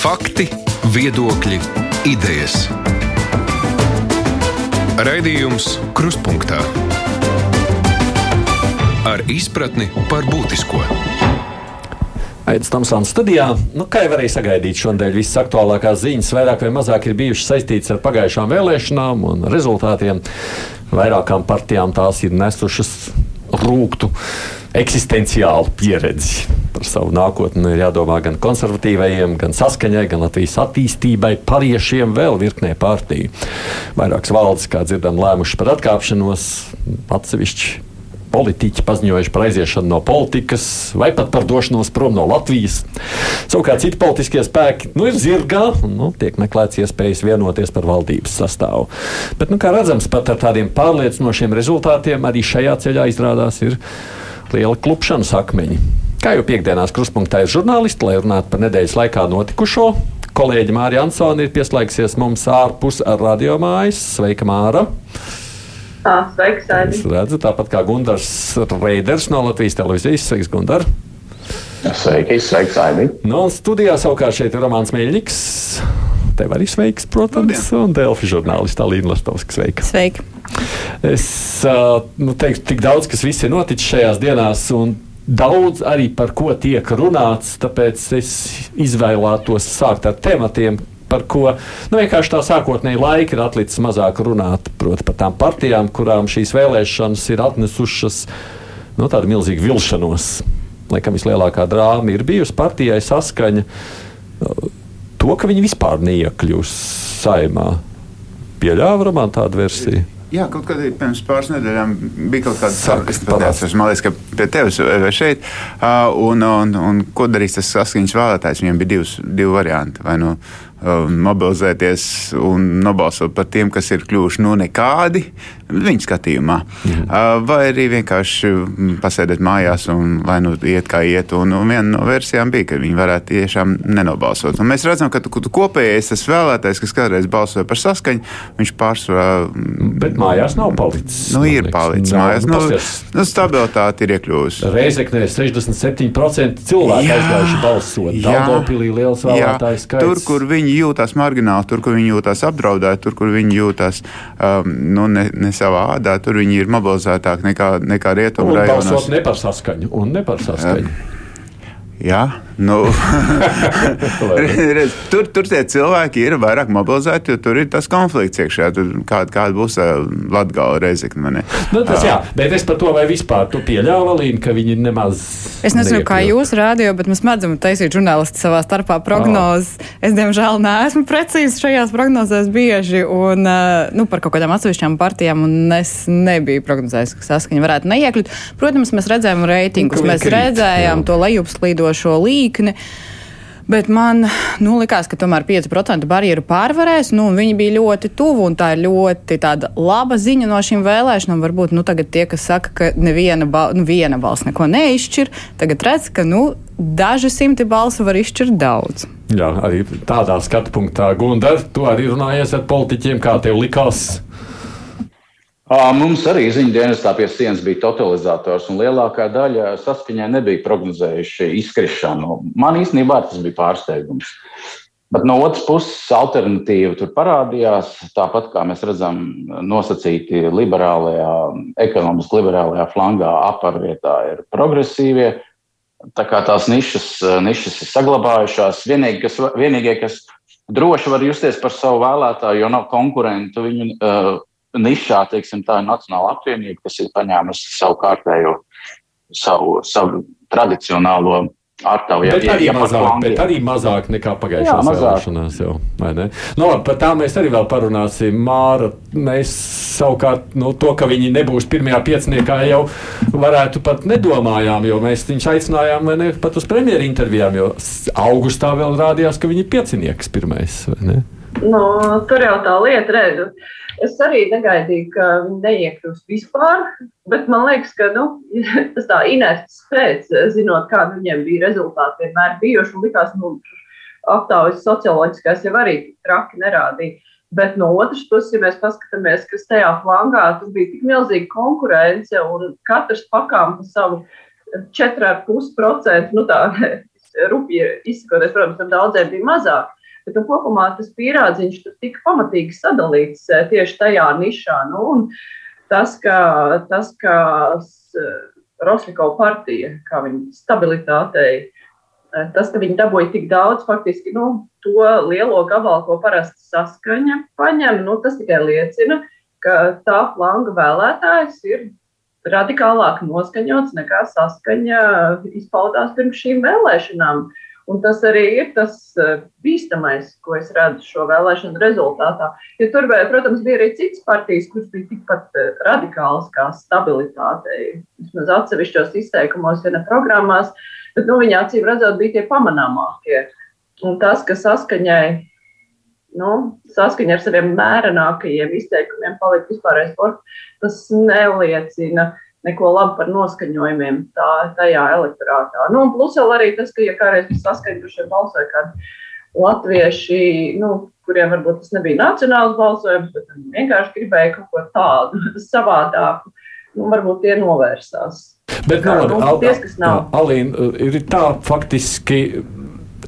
Fakti, viedokļi, idejas. Raidījums Kruspunktā ar izpratni par būtisko. Aizsmeļamies Tamsānas studijā. Nu, kā jau varēja sagaidīt, šodien visas aktuālākās ziņas vairāk vai mazāk ir bijušas saistītas ar pagājušām vēlēšanām un rezultātiem. Vairākām partijām tās ir nesušas rūktu eksistenciālu pieredzi. Par savu nākotni ir jādomā gan konservatīvajiem, gan saskaņai, gan Latvijas attīstībai, pariešiem, vēl virknē partiju. Vairākas valdes, kā dzirdam, lēmušas par atkāpšanos, atsevišķi politiķi paziņojuši par aiziešanu no politikas vai pat par došanos prom no Latvijas. Savukārt citi politiskie spēki nu, ir zirgā un nu, tiek meklēts iespējas vienoties par valdības sastāvu. Bet, nu, kā redzams, pat ar tādiem pārliecinošiem rezultātiem arī šajā ceļā izrādās ir liela klupšanas akmeņi. Kā jau piekdienās kruspunktā ir žurnālisti, lai runātu par nedēļas laikā notikušo, kolēģi Mārija Ansone ir pieslēgsies mums ārpus radiomājas. Sveika, Māra! Tā, sveiks, Aidi. Es redzu, tāpat kā Gunārs Reiders no Latvijas televīzijas. Sveiks, Gunār! Sveiki, sveiks, Aidi! No nu, studijā savukārt šeit ir Romanis Mēļņiks. Tev arī sveiks, protams, un Delfi žurnālists Alīna Lastovska. Sveika! Sveiki! Es nu, teiktu, tik daudz, kas viss ir noticis šajās dienās, un daudz arī par ko tiek runāts, tāpēc es izvēlētos sākt ar tematiem, par ko nu, vienkārši tā sākotnēji laika ir atlicis mazāk runāt. Proti, par tām partijām, kurām šīs vēlēšanas ir atnesušas nu, tādu milzīgu vilšanos. Laikam vislielākā drāma ir bijusi partijai saskaņa. To, ka viņi vispār neiekļūs saimā, pieļāva man tādu versiju. Jā, kaut kad pirms pāris nedēļām bija kaut kāda saruna. Man liekas, ka pie tevis vai šeit. Un, un, un ko darīs tas saskaņas vēlētājs? Viņam bija divs, divi varianti. Vai nu mobilizēties un nobalsot par tiem, kas ir kļuvuši nu nekādi viņa skatījumā. Mhm. Vai arī vienkārši pasēdēt mājās un lai nu iet kā iet. Un, un viena no versijām bija, ka viņi varētu tiešām nenobalsot. Un mēs redzam, ka kopējais tas vēlētājs, kas kādreiz balsoja par saskaņu, viņš pārsvarā. Bet mājās nav palicis. Nu, ir palicis nav, mājās. Nu, nu, nu, stabilitāte ir iekļuvusi. Reizeknē 67% cilvēku aizgājuši balsot. Daugopilī liels vēlētājs skaits. Tur, kur viņi jūtas margināli, tur, kur viņi jūtas apdraudēti, tur, kur viņi jūtas um, nu, ne, ne savā ādā, tur viņi ir mobilizētāki nekā, nekā rietumu rajonos. Balsot ne par saskaņu un ne par saskaņu. Jā, Nu, redz, tur, tur tie cilvēki ir vairāk mobilizēti, jo tur ir tas konflikts iekšā. Kāda, kāda būs Latvijas reizekne? Nu, tas jā, bet es par to vai vispār tu pieļāvu, Alīna, ka viņi nemaz. Es nezinu, kā jūs rādījāt, bet mēs mēdzam taisīt žurnālisti savā starpā prognozes. Oh. Es, diemžēl, neesmu precīzi šajās prognozēs bieži un nu, par kaut kādām atsevišķām partijām, un es nebiju prognozējis, ka saskaņa varētu neiekļūt. Protams, mēs redzējām reitingus, mēs redzējām jā. to lejupslīdošo līniju līkni. Bet man nu, likās, ka tomēr 5% barjeru pārvarēs. Nu, viņi bija ļoti tuvu, un tā ir ļoti laba ziņa no šīm vēlēšanām. Varbūt nu, tie, kas saka, ka neviena bal nu, balss neko neizšķir, tagad redz, ka nu, daži simti balsu var izšķirt daudz. Jā, arī tādā skatu punktā, Gunār, tu arī runājies ar politiķiem, kā tev likās. Mums arī ziņu dienestā pie sienas bija totalizators, un lielākā daļa saskaņai nebija prognozējuši izkrišanu. Man īstenībā tas bija pārsteigums. Bet no otras puses, alternatīva tur parādījās. Tāpat kā mēs redzam, nosacīti liberālajā, ekonomiski liberālajā flangā, aparvietā ir progresīvie. Tā kā tās nišas, nišas ir saglabājušās. Vienīgie, kas, vienīgie, kas droši var justies par savu vēlētāju, jo nav konkurentu, viņu uh, nišā, teiksim, tā ir Nacionāla apvienība, kas ir paņēmusi savu kārtējo, savu, savu tradicionālo Artavu, ja, bet, arī ja mazāk, bet arī mazāk nekā pagājušajās vēlēšanās. Jau, nu, labi, par tām mēs arī vēl parunāsim. Māra, mēs savukārt nu, to, ka viņi nebūs pirmajā pieciniekā, jau varētu pat nedomājām, jo mēs viņus aicinājām ne, pat uz premjeru intervijām, jo augustā vēl rādījās, ka viņi ir piecinieks pirmais. Nu, tur jau tā lieta redzu. Es arī negaidīju, ka viņi neiekļūs vispār, bet man liekas, ka nu, tas tā inerces pēc, zinot, kādi viņiem bija rezultāti, vienmēr bijuši. Un likās, nu, aptaujas socioloģiskās jau arī traki nerādīja. Bet no otras puses, ja mēs paskatāmies, kas tajā flangā, tur bija tik milzīga konkurence un katrs pakām pa savu 4,5%, nu tā rupji izsakoties, protams, tam daudziem bija mazāk. Bet nu, kopumā tas pierādziņš tur tika pamatīgi sadalīts eh, tieši tajā nišā. Nu, tas, ka, tas, ka Roslikova partija, kā viņa stabilitātei, eh, tas, ka viņi dabūja tik daudz, faktiski nu, to lielo gabalu, ko parasti saskaņa paņem, nu, tas tikai liecina, ka tā flanga vēlētājs ir radikālāk noskaņots nekā saskaņa izpaudās pirms šīm vēlēšanām. Uh, Un tas arī ir tas eh, bīstamais, ko es redzu šo vēlēšanu rezultātā. Jo tur, protams, bija arī citas partijas, kuras bija tikpat eh, radikālas kā stabilitātei. Vismaz atsevišķos izteikumos, ja ne programmās, bet nu, viņa acīm redzot, bija tie pamanāmākie. Un tas, ka saskaņai, nu, saskaņa ar saviem mērenākajiem izteikumiem palika vispārējais sports, tas neliecina neko labu par noskaņojumiem tā, tajā elektorātā. Nu, plus vēl arī tas, ka, ja kādreiz bija saskaņojušie balsoja, kad latvieši, nu, kuriem varbūt tas nebija nacionāls balsojums, bet vienkārši gribēja kaut ko tādu savādāku, nu, varbūt tie novērsās. Bet, nu, nu, Alīna, Alīna, ir tā faktiski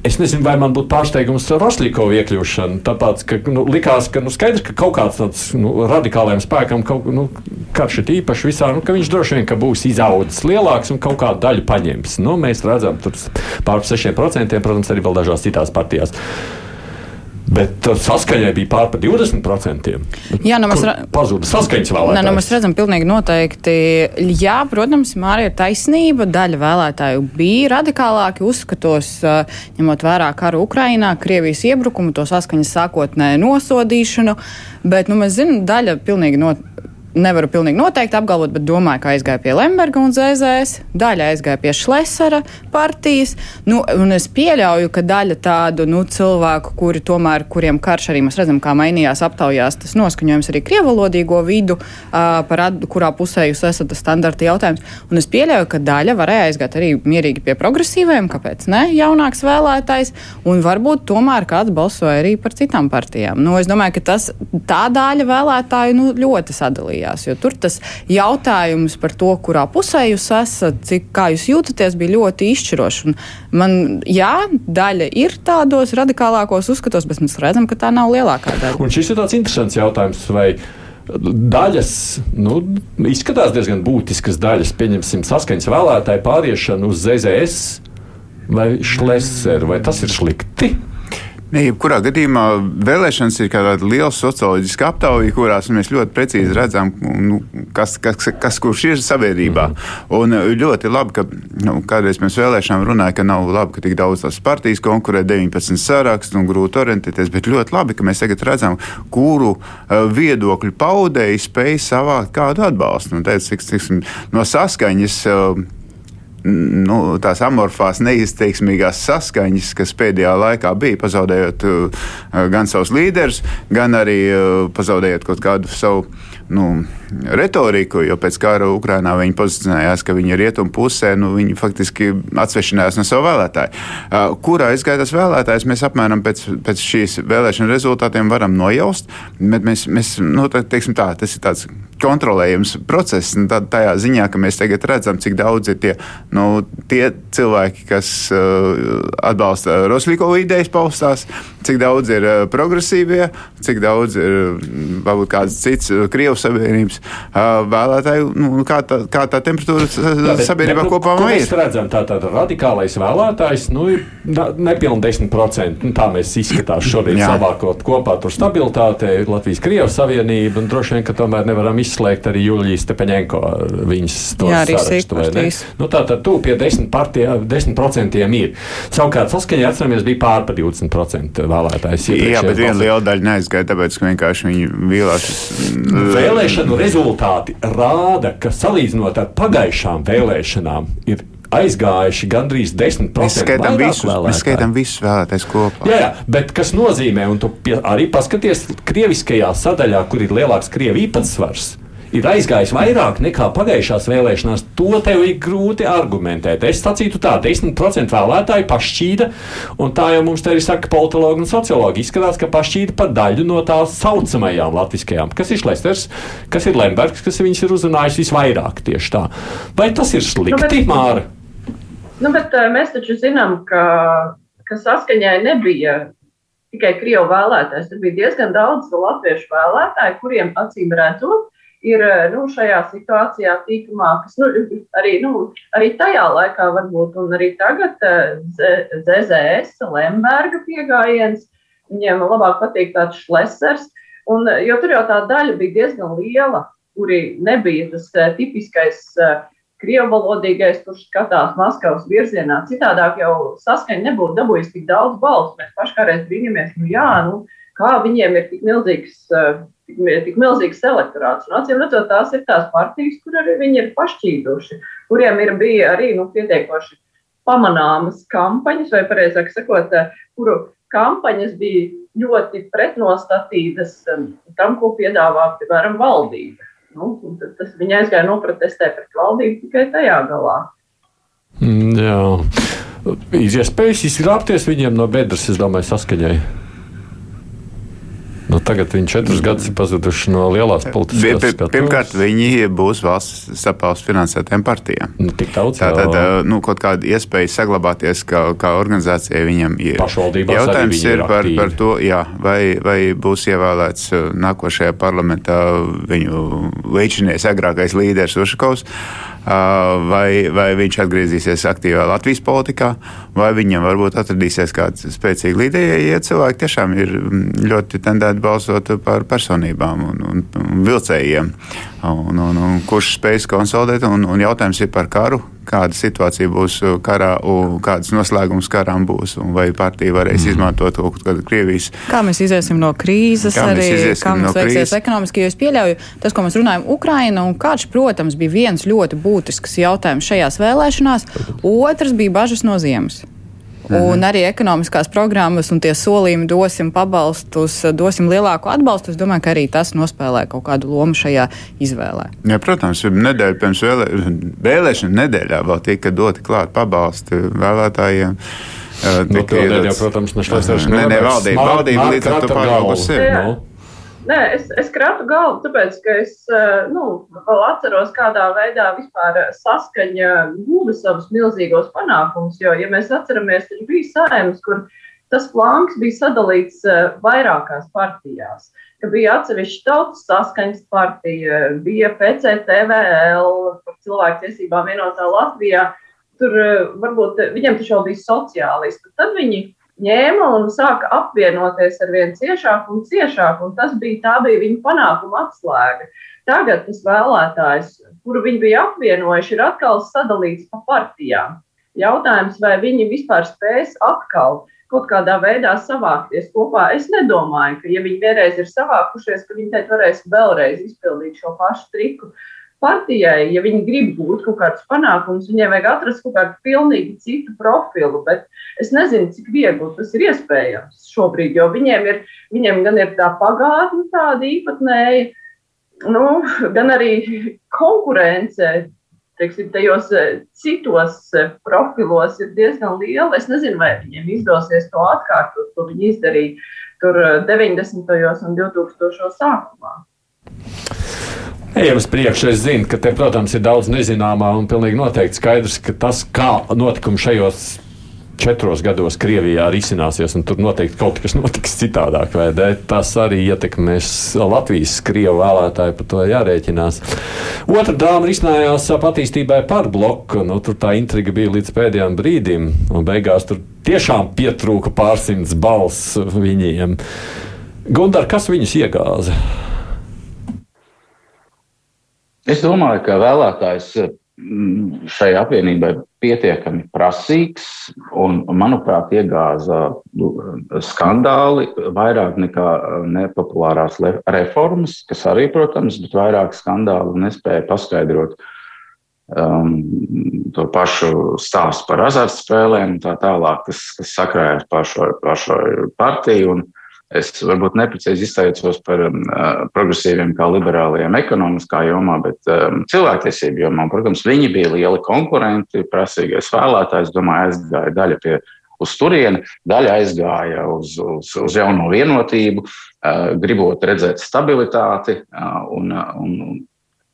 Es nezinu, vai man būtu pārsteigums ar Roslīkovu iekļūšanu. Tāpēc, ka nu, likās, ka nu, skaidrs, ka kaut kāds tāds nu, radikāliem spēkam, kaut, nu, karš ir īpaši visā, nu, ka viņš droši vien būs izaudzis lielāks un kaut kādu daļu paņems. Nu, mēs redzam, tur pār 6%, protams, arī vēl dažās citās partijās. Bet saskaņai bija pār par 20%. Jā, nu mēs redzam, pazuda. Nē, nu mēs redzam, pilnīgi noteikti. Jā, protams, Mārija ir taisnība. Daļa vēlētāju bija radikālāki uzskatos, ņemot vērā karu Ukrainā, Krievijas iebrukumu, to saskaņas sākotnēju nosodīšanu. Bet, nu, mēs zinām, daļa pilnīgi noteikti nevaru pilnīgi noteikti apgalvot, bet domāju, ka aizgāja pie Lemberga un ZZS, daļa aizgāja pie Šlesera partijas. Nu, un es pieļauju, ka daļa tādu nu, cilvēku, kuri tomēr, kuriem karš arī mēs redzam, kā mainījās aptaujās tas noskaņojums arī krievalodīgo vidu, uh, par at, kurā pusē jūs esat tas standarta jautājums. Un es pieļauju, ka daļa varēja aizgāt arī mierīgi pie progresīviem, kāpēc ne, jaunāks vēlētājs, un varbūt tomēr kāds balsoja arī par citām partijām. Nu, es domāju, ka tas tā daļa vēlētāju nu, ļoti sadalīja Jo tur tas jautājums par to, kurā pusē jūs esat, cik kā jūs jūtaties, bija ļoti izšķirošs. Man, jā, daļa ir tādos radikālākos uzskatos, bet mēs redzam, ka tā nav lielākā daļa. Un šis ir tāds interesants jautājums. Vai daļas, nu, izskatās diezgan būtiskas daļas, pieņemsim, saskaņas vēlētāju pāriešanu uz ZZS vai Šleseru, vai tas ir slikti? Ne, jebkurā gadījumā vēlēšanas ir tāda liela socioloģiska aptauja, kurās mēs ļoti precīzi redzam, nu, kas, kas, kas kurš ir sabiedrībā. Un uh, ļoti labi, ka nu, kādreiz mēs vēlēšanām runājam, ka nav labi, ka tik daudz tās partijas konkurē 19 sarakstu un grūti orientēties, bet ļoti labi, ka mēs tagad redzam, kuru uh, viedokļu paudēji spēj savākt kādu atbalstu. Nu, teic, tiksim, no saskaņas. Nu, tās amorfās, neizteiksmīgās saskaņas, kas pēdējā laikā bija, pazaudējot uh, gan savus līderus, gan arī uh, pazaudējot kaut kādu savu nu, retoriku, jo pēc kara Ukrainā viņi pozicionējās, ka viņi ir rietumu pusē, nu, viņi faktiski atsvešinājās no savu vēlētāju. Uh, Kurā aizgāja tas vēlētājs, mēs apmēram pēc, pēc šīs vēlēšana rezultātiem varam nojaust, bet mēs, mēs nu, tā, teiksim tā, tas ir tāds kontrolējams process, nu, tā, tajā ziņā, ka mēs tagad redzam, cik daudz ir tie, nu, tie cilvēki, kas uh, atbalsta Roslīko idejas paustās, cik daudz ir uh, progresīvie, cik daudz ir varbūt kāds cits uh, Krievijas Savienības uh, vēlētāju, nu, kā, tā, kā tā temperatūra Jā, sabiedrībā bet, nu, kopumā ir. Mēs redzam, tā tad radikālais vēlētājs nu, ir nepilni 10%. Nu, tā mēs izskatās šodien savākot kopā tur stabilitāte, Latvijas Krievijas Savienība, un droši vien, ka tomēr nevaram izslēgt arī Juļijas Stepaņenko viņas to sarakstu. Nu, tā tad tu pie 10%, partijā, 10 ir. Savukārt saskaņā atceramies bija pār pa 20% vēlētājs. Jā, bet viena liela daļa neaizgāja, tāpēc, ka vienkārši viņi vīlās. Vēlēšanu rezultāti rāda, ka salīdzinot ar pagājušām vēlēšanām ir aizgājuši gandrīz 10% mēs skaitām visus, vēlētāju. Mēs skaitām visus vēlētājus kopā. Jā, jā, bet kas nozīmē, un tu pie, arī paskaties krieviskajā sadaļā, kur ir lielāks krievi īpatsvars ir aizgājis vairāk nekā pagājušās vēlēšanās, to tev ir grūti argumentēt. Es sacītu tā, 10% vēlētāji pašķīda, un tā jau mums te arī saka politologi un sociologi. Izskatās, ka pašķīda par daļu no tās saucamajām latviskajām, kas ir Šlesters, kas ir Lembergs, kas viņas ir uzrunājis visvairāk tieši tā. Vai tas ir slikti, nu. Māra? Nu, bet, mēs taču zinām, ka, ka saskaņai nebija tikai krievu vēlētājs. Tur bija diezgan daudz latviešu vēlētāju, kuriem acīm redzot, ir nu, šajā situācijā tīkamā, kas nu, arī, nu, arī tajā laikā, varbūt, un arī tagad ZZS, Lemberga pieejams, viņiem labāk patīk tāds šlesers. Un, jo tur jau tā daļa bija diezgan liela, kuri nebija tas tipiskais krievu valodīgais, kurš skatās Maskavas virzienā. Citādāk jau saskaņa nebūtu dabūjis tik daudz balsu. Mēs pašā kādreiz brīnamies, nu, jā, nu, kā viņiem ir tik milzīgs, tik, tik milzīgs elektorāts. Un, acīm redzot, tās ir tās partijas, kur arī viņi ir pašķīduši, kuriem ir bija arī nu, pietiekoši pamanāmas kampaņas, vai precīzāk sakot, kuru kampaņas bija ļoti pretnostatītas tam, ko piedāvā, piemēram, valdība. Nu, tas viņa aizgāja noprotestēt pret valdību tikai tajā galā. Mm, jā. Iespējas izrāpties viņiem no bedres, es domāju, saskaņai. Nu, tagad viņi četrus gadus ir pazuduši no lielās politiskās skatuves. Pirmkārt, viņi būs valsts sapaules finansētiem partijām. Nu, tik daudz. Tātad, nu, kaut kāda iespēja saglabāties kā, kā organizācijai viņam ir. Jautājums ir, ir par, par to, jā, vai, vai būs ievēlēts nākošajā parlamentā viņu līdzinies agrākais līderis Ušakovs vai, vai viņš atgriezīsies aktīvā Latvijas politikā, vai viņam varbūt atradīsies kāds spēcīgs līderis. Ja cilvēki tiešām ir ļoti tendēti balsot par personībām un, un, un vilcējiem, un, un, un kurš spējas konsolidēt, un, un jautājums ir par karu, kāda situācija būs karā, un kādas noslēgums karam būs, un vai partija varēs mm. izmantot to kaut kādu Krievijas. Kā mēs iziesim no krīzes, kā arī kā mums no veiksies krīzes. ekonomiski, jo es pieļauju, tas, ko mēs runājam, Ukraina un Karš, protams, bija viens ļoti būtisks jautājums šajās vēlēšanās, otrs bija bažas no ziemas. Un Mhm. arī ekonomiskās programmas un tie solījumi dosim pabalstus, dosim lielāku atbalstu. Es domāju, ka arī tas nospēlē kaut kādu lomu šajā izvēlē. Ja, protams, nedēļa pirms vēlē, vēlēšana nedēļā vēl tika doti klāt pabalsti vēlētājiem. Nu, iedots- jau, protams, nešķērsēs. Nē, nē, valdība, valdība līdz ar to pāraugusi sevi. Nē, es, es kratu galvu, tāpēc, ka es nu, vēl atceros, kādā veidā vispār saskaņa guva savus milzīgos panākumus. Jo, ja mēs atceramies, tad bija saimnes, kur tas flanks bija sadalīts vairākās partijās. Bija atsevišķa tautas saskaņas partija, bija PCTVL par cilvēktiesībām vienotā Latvijā. Tur varbūt viņiem taču bija sociālisti. Tad viņi ņēma un sāka apvienoties ar vien ciešāk un ciešāk, un tas bija, tā bija viņa panākuma atslēga. Tagad tas vēlētājs, kuru viņi bija apvienojuši, ir atkal sadalīts pa partijām. Jautājums, vai viņi vispār spēs atkal kaut kādā veidā savākties kopā. Es nedomāju, ka, ja viņi vienreiz ir savākušies, ka viņi te varēs vēlreiz izpildīt šo pašu triku. Partijai, ja viņi grib gūt kaut kādus panākumus, viņiem vajag atrast kaut kādu pilnīgi citu profilu. Bet es nezinu, cik viegli tas ir iespējams šobrīd, jo viņiem, ir, viņiem gan ir tā pagātne, tāda īpatnēja, nu, gan arī konkurence. Teiksim, tajos eh, citos eh, profilos ir diezgan liela. Es nezinu, vai viņiem izdosies to atkārtot, ko viņi izdarīja tur eh, 90. un 2000. sākumā. Ejam uz priekšu. Es zinu, ka te, protams, ir daudz nezināmā un pilnīgi noteikti skaidrs, ka tas, kā notikumi šajos četros gados Krievijā risināsies, un tur noteikti kaut kas notiks citādāk? Tas arī ietekmēs Latvijas krievu vēlētāju, par to jārēķinās. Otra dāma risinājās attīstībai par bloku. Nu, tur tā intriga bija līdz pēdējiem brīdim, un beigās tur tiešām pietrūka pārsimts balss viņiem. Gundar, kas viņus iegāza? Es domāju, ka vēlētājs mm, šai apvienībai pietiekami prasīgs un, manuprāt, iegāza skandāli vairāk nekā nepopulārās le- reformas, kas arī, protams, bet vairāk skandālu nespēja paskaidrot um, to pašu stāstu par azartspēlēm un tā tālāk, kas, kas sakrājas par šo partiju. Un, Es varbūt neprecīzi izteicos par um, uh, progresīviem, kā liberāliem ekonomiskā jomā, bet um, cilvēktiesību jomā. Protams, viņi bija lieli konkurenti, prasīgais vēlētājs. Domāju, aizgāja daļa pie uz turieni, daļa aizgāja uz, uz, uz jauno vienotību, uh, gribot redzēt stabilitāti. Uh, un, uh, un,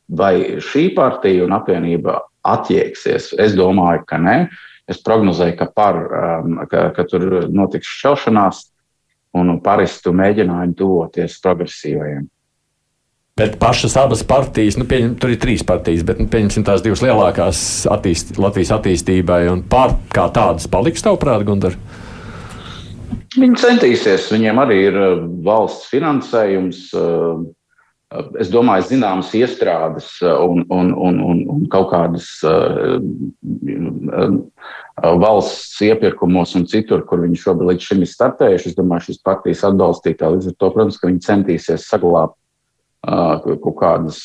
vai šī partija un apvienība attieksies? Es domāju, ka nē. es prognozēju, ka, par, ka, ka tur notiks šķelšanās un paristu mēģinājumu tuvoties progresīvajiem. Bet pašas abas partijas, nu, pieņem, tur ir trīs partijas, bet nu, pieņemsim tās divas lielākās attīst, Latvijas attīstībai un pār kā tādas paliks, tavuprāt, Gundar? Viņi centīsies, viņiem arī ir uh, valsts finansējums. Uh, es domāju, zināmas iestrādes uh, un, un, un, un, un kaut kādas valsts iepirkumos un citur, kur viņi šobrīd līdz šim ir startējuši. Es domāju, šīs partijas atbalstītāji līdz ar to, protams, ka viņi centīsies saglabāt kaut kādas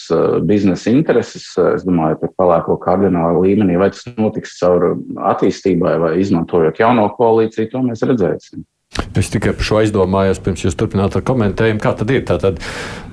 biznesa intereses. Es domāju, ka pelēko kardinālu līmenī vai tas notiks caur attīstībai vai izmantojot jauno koalīciju, to mēs redzēsim. Es tikai par šo aizdomājos, pirms jūs turpināt ar komentējumu, kā tad ir. Tātad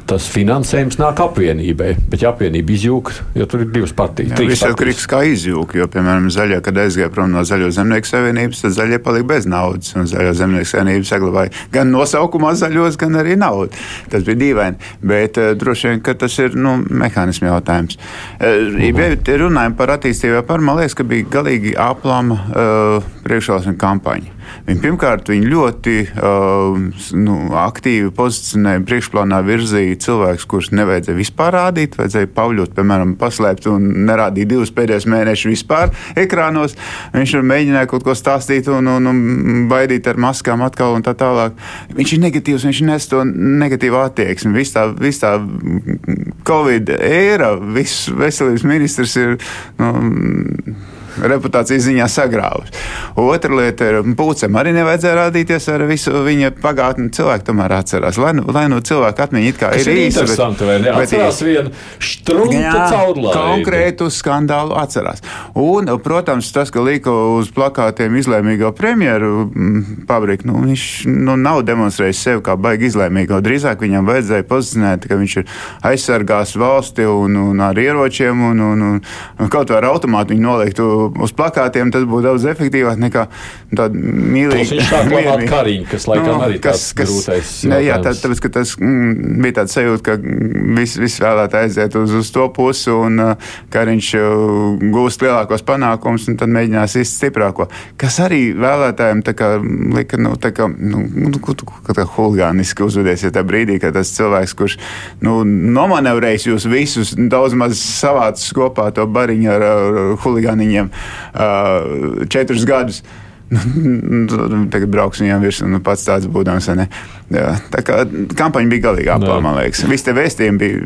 tas finansējums nāk apvienībai, bet ja apvienība izjūg, jo tur ir divas partijas. Jā, viss atkarīgs kā izjūg, jo, piemēram, zaļie, kad aizgāja prom no Zaļo zemnieku savienības, tad zaļie palika bez naudas, un Zaļo zemnieku savienība saglabāja gan nosaukumā zaļos, gan arī naudu. Tas bija dīvaini, bet uh, droši vien, ka tas ir, nu, mehānismu jautājums. Uh, mhm. Ja runājam par attīstību, par, man liekas, ka bija galīgi aplama uh, priekšvēlēšana kampaņa. Viņi, pirmkārt, viņi ļoti uh, nu, aktīvi pozicionēja, priekšplānā virzīja cilvēkus, kurus nevajadzēja vispār rādīt. Vajadzēja Pāvļot, piemēram, paslēpt un nerādīt divus pēdējos mēnešus vispār ekrānos. Viņš mēģināja kaut ko stāstīt un, un, un baidīt ar maskām atkal un tā tālāk. Viņš ir negatīvs, viņš nes to negatīvu attieksmi. Viss tā, vis tā Covid ēra, viss veselības ministrs ir. Nu, reputācijas ziņā sagrāvusi. Otra lieta ir, Pūcēm arī nevajadzēja rādīties ar visu viņa pagātni. Cilvēki tomēr atcerās, lai nu, lai nu cilvēku atmiņa it kā ir īsa. Bet, vai ne? Atcerās vienu štrunku caurlaidu. Konkrētu skandālu atcerās. Un, protams, tas, ka lika uz plakātiem izlēmīgo premjeru mm, pabriku, nu, viņš nu, nav demonstrējis sevi kā baigi izlēmīgo. Drīzāk viņam vajadzēja pozicionēt, ka viņš ir aizsargās valsti un, un ar ieročiem un, un, un, kaut vai ar automātu viņu noliktu uz plakātiem, tas būtu daudz efektīvāk nekā tāda mīlīga. Tā kā kariņš, kas laikam nu, arī kas, kas, grūtais. Ne, jā, tā, tāpēc, ka tas mm, bija tāds sajūta, ka viss vis vēlētā aiziet uz, uz to pusi un kariņš gūst lielākos panākumus un tad mēģinās izst stiprāko. Kas arī vēlētājiem kā, lika, nu, tā kā, nu, nu kā huligāniski uzvedies, ja tā brīdī, kad tas cilvēks, kurš nu, nomanevrējis jūs visus daudz maz savācis kopā to bariņu ar, ar huligāniņiem, četrus gadus. Tagad brauksim viņam virsū, nu pats tāds būdams. Jā, tā kā kampaņa bija galīgi apgāzta, man liekas. Visi tie vēstījumi bija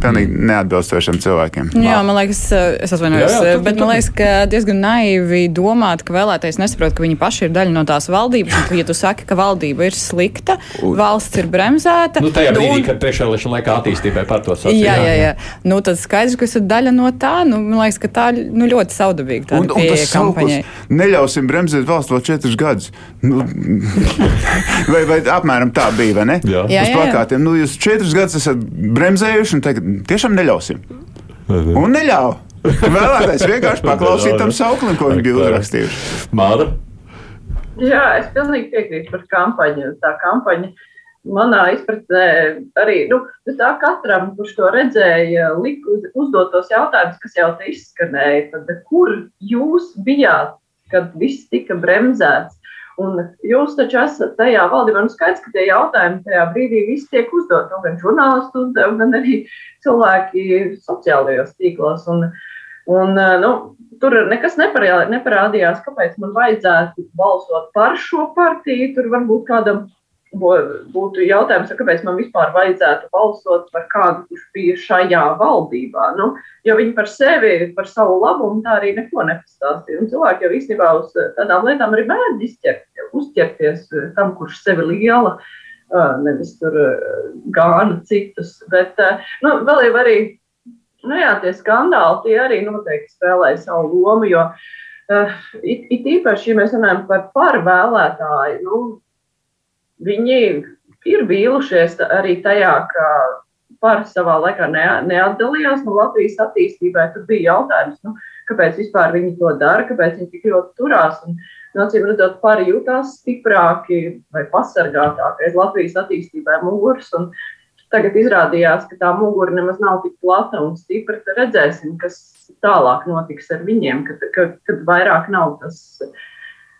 pilnīgi mm. neatbilstošiem cilvēkiem. Jā, man liekas, es atvainojos, jā, jā, bet man liekas, ka diezgan naivi domāt, ka vēlētais nesaprot, ka viņi paši ir daļa no tās valdības. Un, ka, ja tu saki, ka valdība ir slikta, valsts ir bremzēta. Nu, tajā brīdī, un... kad priekšvēlēšana laikā attīstībai par to sasaucam. Jā, jā, jā. Nu, tad skaidrs, ka esat daļa no tā. Nu, man liekas, ka tā nu, ļoti saudabīga un, un tas kampaņai. Neļausim bremzēt valsts vēl četrus gadus. Nu, vai, vai apmēram tā bija, vai ne? Jā, jā, Uz plakātiem. Nu, jūs četrus gadus esat bremzējuši, un tagad tiešām neļausim. Un neļauj. Vēlētais vienkārši paklausīt tam sauklim, ko viņi bija uzrakstījuši. Māra? Jā, es pilnīgi piekrītu par kampaņu. Tā kampaņa manā izpratnē arī nu, tā katram, kurš to redzēja, lika uz, uzdot tos jautājumus, kas jau te izskanēja. Tad, kur jūs bijāt, kad viss tika bremzēts? Un jūs taču esat tajā valdībā, nu skaidrs, ka tie jautājumi tajā brīdī visi tiek uzdot, nu, gan žurnālisti uzdev, gan arī cilvēki sociālajos tīklos. Un, un, nu, tur nekas neparādījās, kāpēc man vajadzētu balsot par šo partiju. Tur varbūt kādam būtu jautājums, kāpēc man vispār vajadzētu balsot par kādu, kurš bija šajā valdībā. Nu, jo viņi par sevi, par savu labumu tā arī neko nepastāstīja. Un cilvēki jau īstenībā uz tādām lietām arī mēdz izķert, uzķerties tam, kurš sevi liela, nevis tur gāna citus. Bet nu, vēl jau arī, nu jā, tie skandāli, tie arī noteikti spēlēja savu lomu, jo it, it īpaši, ja mēs runājam par pārvēlētāju, nu, viņi ir vīlušies arī tajā, ka par savā laikā ne, neatdalījās no Latvijas attīstībai. Tur bija jautājums, nu, kāpēc vispār viņi to dara, kāpēc viņi tik ļoti turās. Un, nu, Acīm redzot, pāri jūtās stiprāki vai pasargātāki aiz Latvijas attīstībai muguras. Tagad izrādījās, ka tā mugura nemaz nav tik plata un stipra. Tad redzēsim, kas tālāk notiks ar viņiem, kad, kad, kad vairāk nav tas,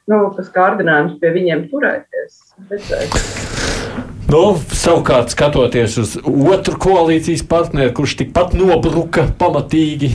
nu, tas kārdinājums pie viņiem turēties. Redzēsim. Nu, savukārt, skatoties uz otru koalīcijas partneri, kurš tikpat nobruka pamatīgi,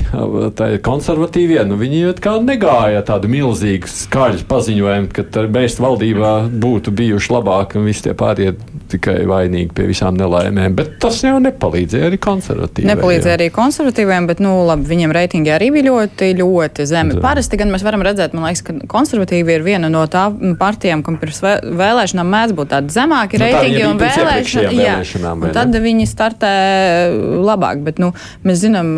tā ir konservatīvie, nu, viņi kā negāja tādu milzīgu skaļu paziņojumu, ka mēs valdībā būtu bijuši labāki un visi tie pārējie tikai vainīgi pie visām nelaimēm. Bet tas jau nepalīdzēja arī konservatīviem. Nepalīdzēja arī konservatīviem, bet, nu, labi, viņiem reitingi arī bija ļoti, ļoti zemi. Parasti gan mēs varam redzēt, man liekas, ka konservatīvi ir viena no tām partijām, kam pirms vēlēšanām mēdz būt tādi zemāki nu, reitingi vēlēšana, vēlēšanām. Jā, tad viņi startē labāk. Bet, nu, mēs zinām,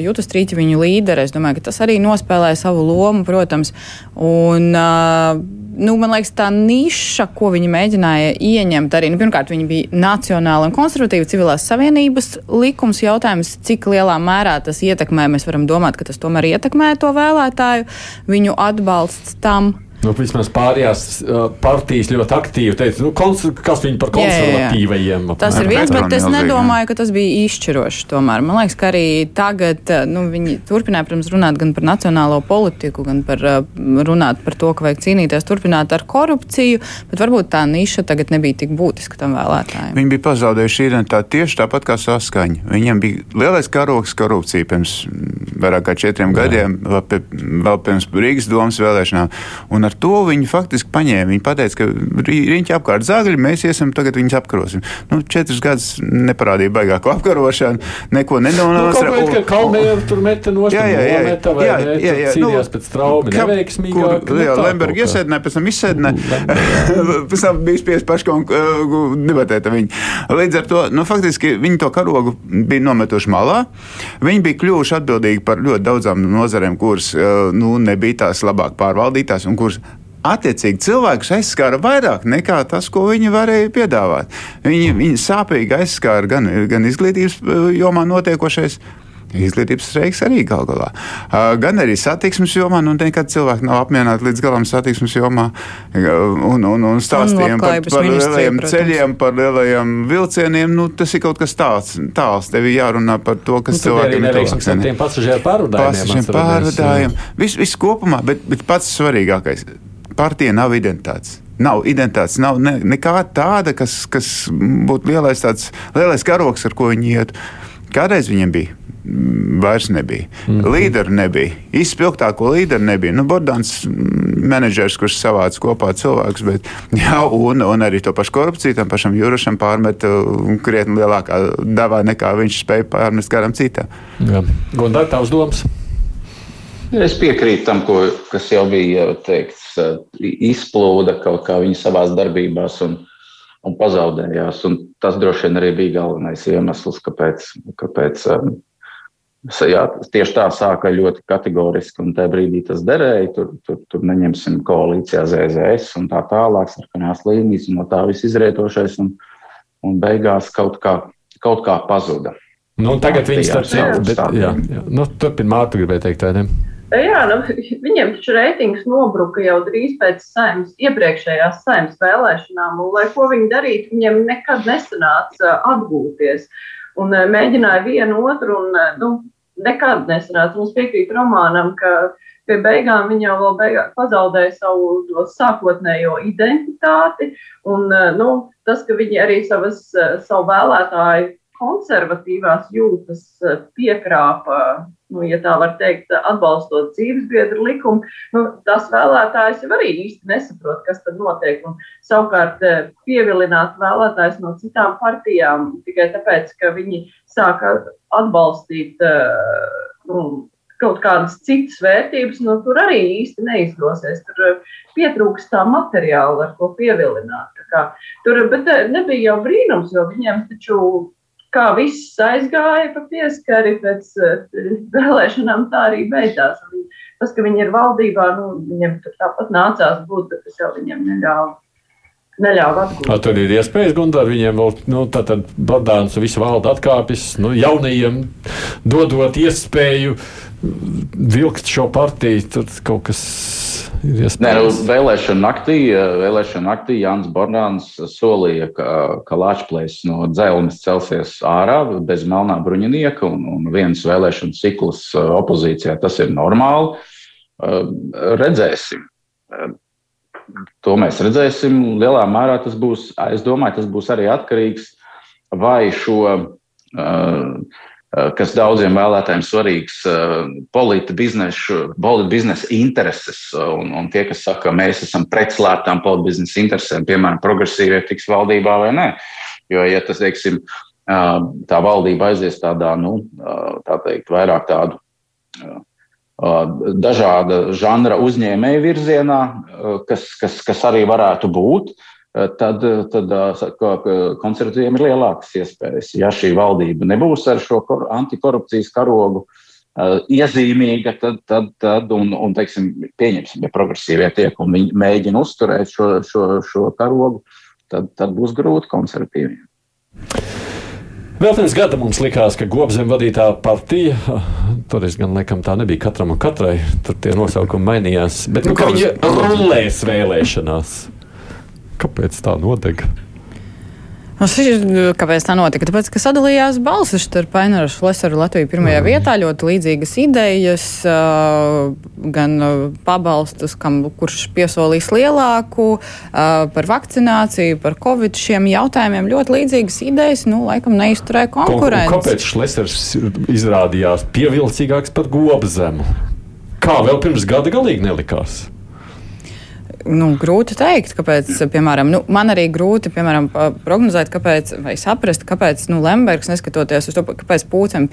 Jūtas Trīķa, viņu līderi. Es domāju, ka tas arī nospēlē savu lomu, protams. Un, nu, man liekas, tā niša, ko viņi mēģināja ieņemt, arī nu, pirmkārt, viņi bija nacionāla un konservatīva civilās savienības likums. Jautājums, cik lielā mērā tas ietekmē, mēs varam domāt, ka tas tomēr ietekmē to vēlētāju, viņu atbalsts tam. Nu, vismaz pārējās uh, partijas ļoti aktīvi teica, nu, kas viņi par konservatīvajiem. Jā, jā. Tas ir viens, bet es nedomāju, ka tas bija izšķiroši. Tomēr. Man liekas, ka arī tagad nu, viņi turpināja, protams, runāt gan par nacionālo politiku, gan par, runāt par to, ka vajag cīnīties turpināt ar korupciju, bet varbūt tā niša tagad nebija tik būtiska tam vēlētājiem. Viņi bija pazaudējuši identitāti tieši tāpat kā saskaņa. Viņiem bija lielais karoks korupcija pirms vairāk kā četriem jā. gadiem, vēl pirms Rīgas domas vēlēšanām. Ar to viņi faktiski paņēma. Viņi teica, ka riņķi apkārt zāģi, mēs iesim, tagad viņus apkarosim. Nu, četrus gadus neparādīja baigāko apkarošanu, neko nenonāca. Nu, kā Kalmēra tur meta nost, jā, jā, jā, meta, vai jā, jā, jā, jā, nu, pēc traumi neveiksmīgāk. Kur, jā, Lemberga iesēdinē, pēc tam izsēdinē, pēc tam bija spies paškon debatēt ar viņu. Līdz ar to, nu, faktiski viņi to karogu bija nometuši malā. Viņi bija kļuvuši atbildīgi par ļoti daudzām nozarēm, kuras nu, nebija tās labāk pārvaldītās un kuras attiecīgi cilvēkus aizskāra vairāk nekā tas, ko viņi varēja piedāvāt. Viņi, viņi sāpīgi aizskāra gan, gan izglītības eh, jomā notiekošais. Izglītības streiks arī gal galā. Uh, gan arī satiksmes jomā, nu, nekad cilvēki nav apmierināti līdz galam satiksmes jomā. Un, un, un stāstījumi par, par lielajiem protams. ceļiem, par lielajiem vilcieniem. Nu, tas ir kaut kas tāds, tāls. Tev ir jārunā par to, kas nu, cilvēkiem ir tuvāk. Tiem pasažieru pārvadājumiem. Pasažieru pārvadājumiem. Viss vis kopumā, bet, bet pats svarīgākais partija nav identitātes. Nav identitātes, nav ne, nekā tāda, kas, kas būtu lielais, tāds, lielais karoks, ar ko viņi iet. Kādreiz viņiem bija? Mm, vairs nebija. Mm -hmm. Līderu nebija. Izspilgtāko līderu nebija. Nu, Bordāns, mm, menedžers, kurš savāca kopā cilvēkus, bet jā, un, un arī to pašu korupciju tam pašam Jurašam pārmet krietni lielākā devā nekā viņš spēja pārmest kādam citam. Gondāk, tavs domas? Es piekrītu tam, ko, kas jau bija teikts, izplūda kaut kā viņa savā darbībās un, un pazaudējās. Un tas droši vien arī bija galvenais iemesls, kāpēc, kāpēc jā, tieši tā sāka ļoti kategoriski. Un tajā brīdī tas derēja. Tur, tur, tur neņemsim koalīcijā ZZS un tā tālāk, sarkanās līnijas, un no tā viss izrietošais. Un, un beigās kaut kā, kaut kā pazuda. Nu, tagad viņi starp citu, jā, jā. Nu, turpin mātu gribēja teikt, vai ne? Jā, nu, viņiem taču reitings nobruka jau drīz pēc saimnes, iepriekšējās saimnes vēlēšanām, un lai ko viņi darītu, viņiem nekad nesanāca atgūties. Un mēģināja vienu otru, un nu, nekad nesanāca. Mums piekrīt romānam, ka pie beigām viņi jau beigā, pazaudēja savu sākotnējo identitāti, un nu, tas, ka viņi arī savas, savu vēlētāju konservatīvās jūtas eh, piekrāpa, nu, ja tā var teikt, atbalstot dzīvesbiedru likumu, nu, tas vēlētājs jau arī īsti nesaprot, kas tad notiek. Un, savukārt, eh, pievilināt vēlētājs no citām partijām tikai tāpēc, ka viņi sāka atbalstīt eh, nu, kaut kādas citas vērtības, nu, tur arī īsti neizdosies. Tur pietrūkst tā materiāla, ar ko pievilināt. Kā, tur, bet nebija jau brīnums, jo viņiem taču kā viss aizgāja pa pieskari pēc uh, vēlēšanām, tā arī beidzās. Un tas, ka viņi ir valdībā, nu, viņiem tāpat nācās būt, bet tas jau viņiem neļāva. Neļāva atgūt. Tur ir iespējas, Gunār, viņiem vēl, nu, tātad Bordāns visu valdu atkāpjas, nu, jaunajiem dodot iespēju vilkt šo partiju, tur kaut kas Nē, nu, vēlēšana naktī, vēlēšana naktī Jānis Bornāns solīja, ka, ka Latvijas no dzelzceļa celsies ārā bez melnā bruņinieka un, un viens vēlēšana cikls opozīcijā. Tas ir normāli. Redzēsim. To mēs redzēsim. Lielā mērā tas būs, es domāju, tas būs arī atkarīgs vai šo uh, kas daudziem vēlētājiem svarīgs, eh, politi biznesa, politi biznesa intereses. Eh, un, un tie, kas saka, ka mēs esam pret slēptām politi biznesa interesēm, piemēram, progresīvie tiks valdībā vai nē. Jo, ja tas, teiksim, tā valdība aizies tādā, nu, tā teikt, vairāk tādu dažāda žanra uzņēmēju virzienā, kas, kas, kas arī varētu būt, uh, Eh, tad, eh, tad eh, konservatīviem ir lielākas iespējas. Ja šī valdība nebūs ar šo antikorupcijas karogu iezīmīga, tad, tad, tad un, un teiksim, pieņemsim, ja progresīvie tiek un viņi mēģina uzturēt šo, šo, šo karogu, tad, tad būs grūti konservatīviem. Vēl viens gada mums likās, ka Gobzem vadītā partija, toreiz gan laikam tā nebija katram un katrai, tur tie nosaukumi mainījās, bet nu, nu, viņi rullēs vēlēšanās. Kāpēc tā notiek? Nu, kāpēc tā notika? Tāpēc, ka sadalījās balsis starp Aināru Šlesaru Latviju pirmajā mm. vietā, ļoti līdzīgas idejas, gan pabalstus, kam, kurš piesolīs lielāku, par vakcināciju, par covid šiem jautājumiem. Ļoti līdzīgas idejas, nu, laikam neizturēja konkurenci. Kāpēc Šlesars izrādījās pievilcīgāks par gobzemu? Kā vēl pirms gada galīgi nelikās? Nu, grūti pateikt, kāpēc, piemēram, nu, man arī grūti piemēram, prognozēt, kāpēc, vai saprast, kāpēc nu, Lembergs, neskatoties uz to, kāpēc Pūcēm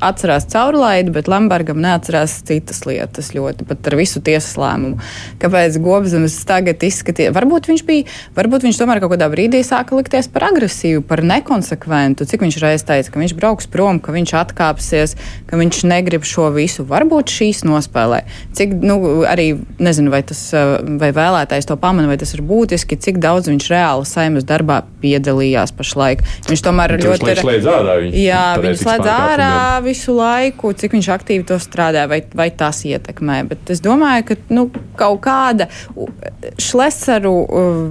atcerās caurlaidi, bet Lembergam neatcerās citas lietas ļoti, pat ar visu tiesas lēmumu. Kāpēc Gobzems tagad izskatīja, varbūt viņš bija, varbūt viņš tomēr kaut kādā brīdī sāka likties par agresīvu, par nekonsekventu, cik viņš reiz teica, ka viņš brauks prom, ka viņš atkāpsies, ka viņš negrib šo visu. Varbūt šīs nospēlē. Cik, nu, arī nezinu, vai tas vai vēl vēlētājs to pamana, vai tas ir būtiski, cik daudz viņš reāli saimnes darbā piedalījās pašlaik. Viņš tomēr viņš ļoti ir. Slēdz ārā, viņš jā, viņš slēdz ārā visu laiku, cik viņš aktīvi to strādā, vai, vai tas ietekmē. Bet es domāju, ka nu, kaut kāda šlesaru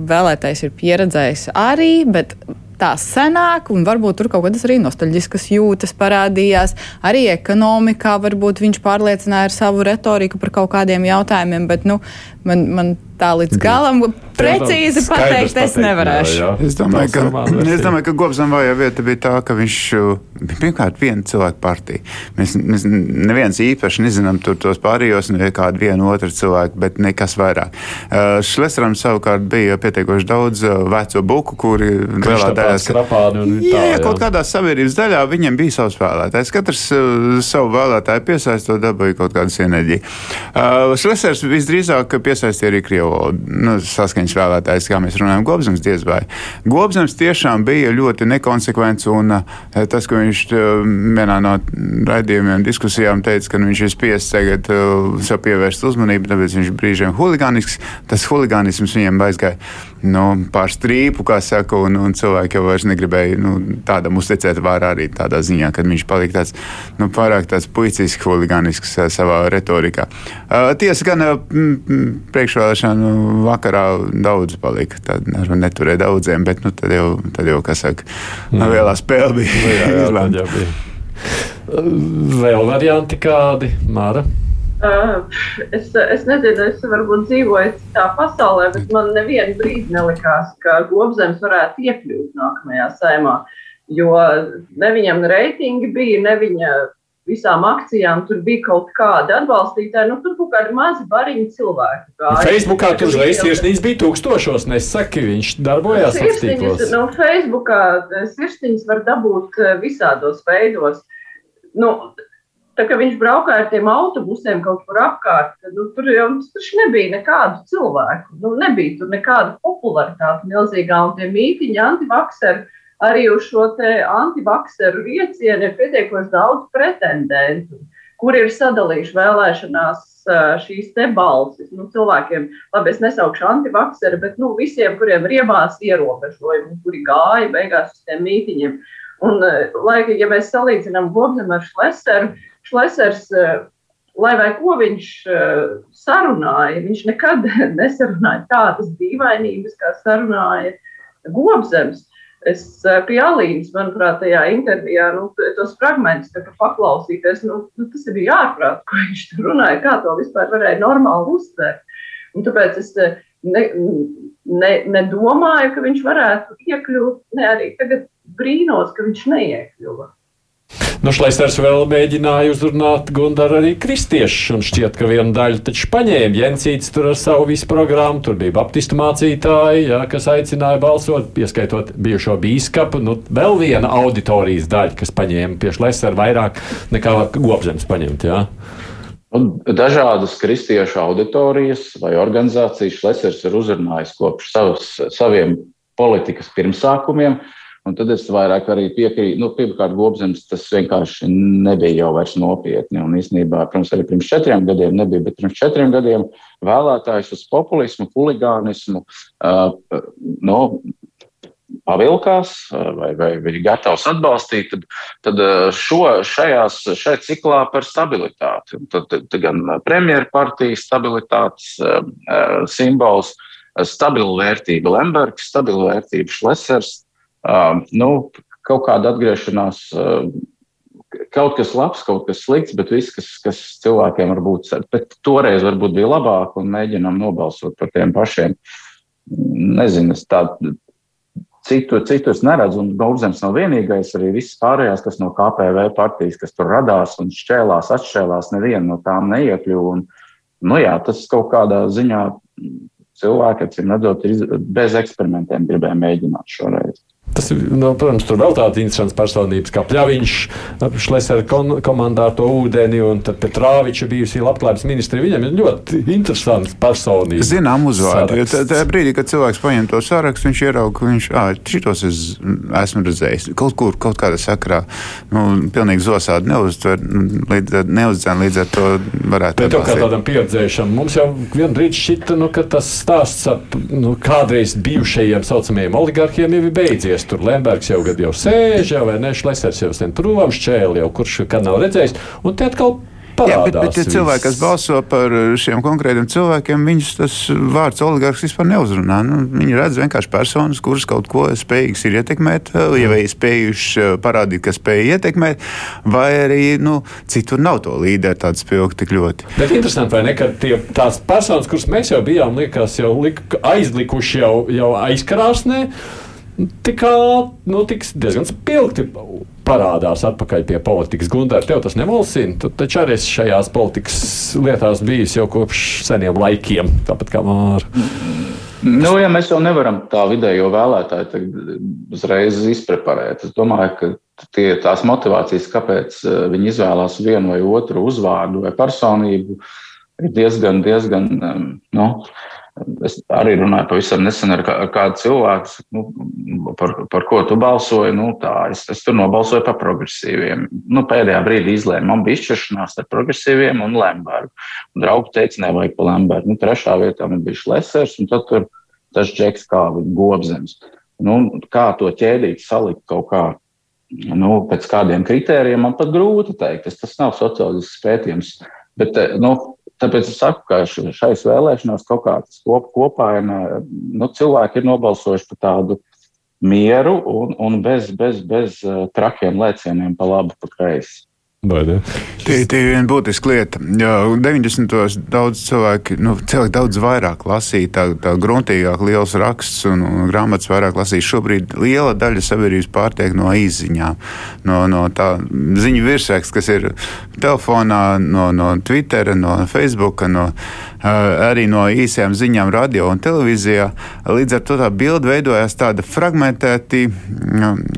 vēlētājs ir pieredzējis arī, bet tā senāk, un varbūt tur kaut kādas arī nostalģiskas jūtas parādījās. Arī ekonomikā varbūt viņš pārliecināja ar savu retoriku par kaut kādiem jautājumiem, bet nu, man, man tā līdz galam precīzi pateikt, es nevarēšu. Jā, jā. Es domāju, ka, es domāju, ka Gobsam vajag vieta bija tā, ka viņš bija pirmkārt viena cilvēka partija. Mēs, mēs neviens īpaši nezinām tur tos pārējos, ne kādu vienu otru cilvēku, bet nekas vairāk. Uh, Šlesram savukārt bija pietiekoši daudz uh, veco buku, kuri lielā daļā skrapāni un tā. Jā, jā, kaut kādā sabiedrības daļā viņiem bija savs vēlētājs. Katrs uh, savu vēlētāju piesaistot dabūja kaut kādas enerģiju. Uh, Šlesers visdrīzāk piesaistīja arī Krievu nu, saskaņas vēlētājs, kā mēs runājam, Gobsams diez vai. Gobsams tiešām bija ļoti nekonsekvents, un uh, tas, ko viņš uh, vienā no raidījumiem, diskusijām teica, ka viņš ir spiests tagad uh, sev pievērst uzmanību, tāpēc viņš brīžiem huligānisks, tas huligānisms viņiem aizgāja nu, pār strīpu, kā saka, un, un cilvēki jau vairs negribēja nu, tādam uzticēt vārā arī tādā ziņā, kad viņš palika tāds nu, pārāk tāds puicisks, huligānisks savā retorikā. Uh, tiesa gan uh, priekšvēlēšanu vakarā daudz palika, tad nu, neturēja daudziem, bet nu, tad, jau, tad jau, kas saka, mm. lielā spēle bija nu, izlēmta. Vēl varianti kādi, Māra? Uh, es, es nezinu, es varbūt dzīvoju citā pasaulē, bet man nevienu brīdi nelikās, ka Gobzems varētu iekļūt nākamajā saimā. Jo ne viņam reitingi bija, ne viņa visām akcijām tur bija kaut kāda atbalstītāja. Nu, tur bija kādi mazi bariņi cilvēki. Kā, Facebookā tur uzreiz sirsnīgs bija tūkstošos, nesaki, viņš darbojās aktīvos. Nu, Facebookā sirsniņas var dabūt visādos veidos. Nu, Tā kā viņš braukāja ar tiem autobusiem kaut kur apkārt, nu, tur jau nebija nekādu cilvēku. Nu, nebija tur nekāda popularitāte milzīgā, un tie mītiņi, antivakseri, arī uz šo antivakseru iecienu ir pietiekoši daudz pretendentu, kuri ir sadalījuši vēlēšanās šīs te balsis. Nu, cilvēkiem, labi, es nesaukšu antivakseri, bet nu, visiem, kuriem ir iebās ierobežojumi, kuri gāja beigās uz tiem mītiņiem. Un, lai, ja mēs salīdzinām Gobzemu ar Šleseru, Šlesers eh, lai vai ko viņš sarunāja, viņš nekad nesarunāja tādas dīvainības, kā sarunāja Gobzems. Es pie Alīnas, manuprāt, tajā intervijā, nu, tos fragmentus paklausīties, nu, nu, tas bija ārprāt, ko viņš tur runāja, kā to vispār varēja normāli uztvert. Un tāpēc es ne, ne, nedomāju, ka viņš varētu iekļūt, ne arī tagad brīnos, ka viņš neiekļuva. Nu, Šleisers vēl mēģināja uzrunāt Gundaru arī kristiešus, un šķiet, ka viena daļa taču paņēma Jensīts tur ar savu visu programmu. Tur bija baptistu mācītāji, jā, kas aicināja balsot, pieskaitot bijušo bīskapu. Nu, vēl viena auditorijas daļa, kas paņēma pie Šleisera vairāk nekā Gobzems paņemt. Jā. Dažādas kristiešu auditorijas vai organizācijas Šlesers ir uzrunājis kopš savas, saviem politikas pirmsākumiem. Uh, Un tad es vairāk arī piekrītu, nu, pirmkārt, Gobzems tas vienkārši nebija jau vairs nopietni. Un īstenībā, protams, arī pirms četriem gadiem nebija, bet pirms četriem gadiem vēlētājs uz populismu, huligānismu, uh, no, pavilkās vai, vai bija gatavs atbalstīt, tad, tad šo, šajās, šajā ciklā par stabilitāti. Tad, tad gan premjerpartijas stabilitātes simbols, stabila vērtība Lembergs, stabila vērtība Šlesers, nu, kaut kāda atgriešanās, uh, kaut kas labs, kaut kas slikts, bet viss, kas, kas cilvēkiem var būt, bet toreiz varbūt bija labāk un mēģinām nobalsot par tiem pašiem. Nezinu, es tādu citu, citu es neredzu, un Gauzems nav vienīgais, arī viss pārējās, kas no KPV partijas, kas tur radās un šķēlās, atšķēlās, neviena no tām neiekļuva. Un, nu jā, tas kaut kādā ziņā cilvēki, acīm redzot, bez eksperimentiem gribēja mēģināt šoreiz. Tas, nu, protams, tur vēl tādas interesantas personības, kā Pļaviņš, Šlesera komandā ar to ūdeni, un Petrāviča bijusī labklājības ministri. Viņam ir ļoti interesants personības. Zinām uzvārdu, jo tajā brīdī, kad cilvēks paņem to sarakstu, viņš ierauga, ka viņš, ah, šitos es esmu redzējis kaut kur, kaut kādā sakrā, nu, pilnīgi zosādi neuztver, līdz, neuzdzen, līdz ar to varētu. Bet to kā tādam pieredzējušam, mums jau vien brīdī šķita, nu, ka tas stāsts ap, nu, kādreiz bijušajiem saucamajiem oligarkiem jau ir beidzies redzējis. Tur Lembergs jau gadu jau sēž, jau vai ne, Šlesers jau sen prom, šķēli jau kurš kad nav redzējis. Un te atkal Jā, bet, bet tie cilvēki, kas balso par šiem konkrētiem cilvēkiem, viņus tas vārds oligarks vispār neuzrunā. Nu, viņi redz vienkārši personas, kuras kaut ko spējīgas ir ietekmēt, ja vai spējuši parādīt, ka spēj ietekmēt, vai arī nu, citur nav to līderu tādu spilgti tik ļoti. Bet interesanti, vai ne, ka tie, tās personas, kuras mēs jau bijām, liekas, jau lik, aizlikuši jau, jau aizkarāsnē tikā nu, diezgan spilgti parādās atpakaļ pie politikas. Gunārs, tev tas nemalsina. Tu taču arī esi šajās politikas lietās bijis jau kopš seniem laikiem, tāpat kā Māra. Nu, ja mēs jau nevaram tā vidējo vēlētāju uzreiz izpreparēt, es domāju, ka tie, tās motivācijas, kāpēc eh, viņi izvēlās vienu vai otru uzvārdu vai personību, ir diezgan, diezgan nu, Es arī runāju pavisam nesen ar, ar kādu cilvēku, nu, par, par ko tu balsoji. Nu, tā, es, es tur nobalsoju par progresīviem. Nu, pēdējā brīdī izlēmu, man bija izšķiršanās ar progresīviem un Lembergu. Un draugi teica, nevajag pa Lembergu. Nu, trešā vietā man bija Šlesers un tad tur tas džeks kā gobzems. Nu, kā to ķēdīt, salikt kaut kā nu, pēc kādiem kritērijiem, man pat grūti pateikt. Tas, tas nav sociālisks pētījums. Bet, nu, Tāpēc es saku, ka šais vēlēšanās kaut kāds kop, kopaina nu, cilvēki ir nobalsojuši par tādu mieru un, un bez, bez, bez eh, trakiem lēcieniem pa labi, pa kreisi. Tie ir viena būtiska lieta. Jā, 90. gados daudz cilvēku, nu, cilvēki daudz vairāk lasīja, tā, tā gruntīgāk, liels raksts un, un grāmatas vairāk lasīja. Šobrīd liela daļa sabiedrības pārtiek no izziņām, no, no tā ziņu virsraksta, kas ir telefonā, no, no Twitter, no Facebook. No, arī no īsajām ziņām, radio un televīzijā. Līdz ar to tā bilde veidojās tāda fragmentēta,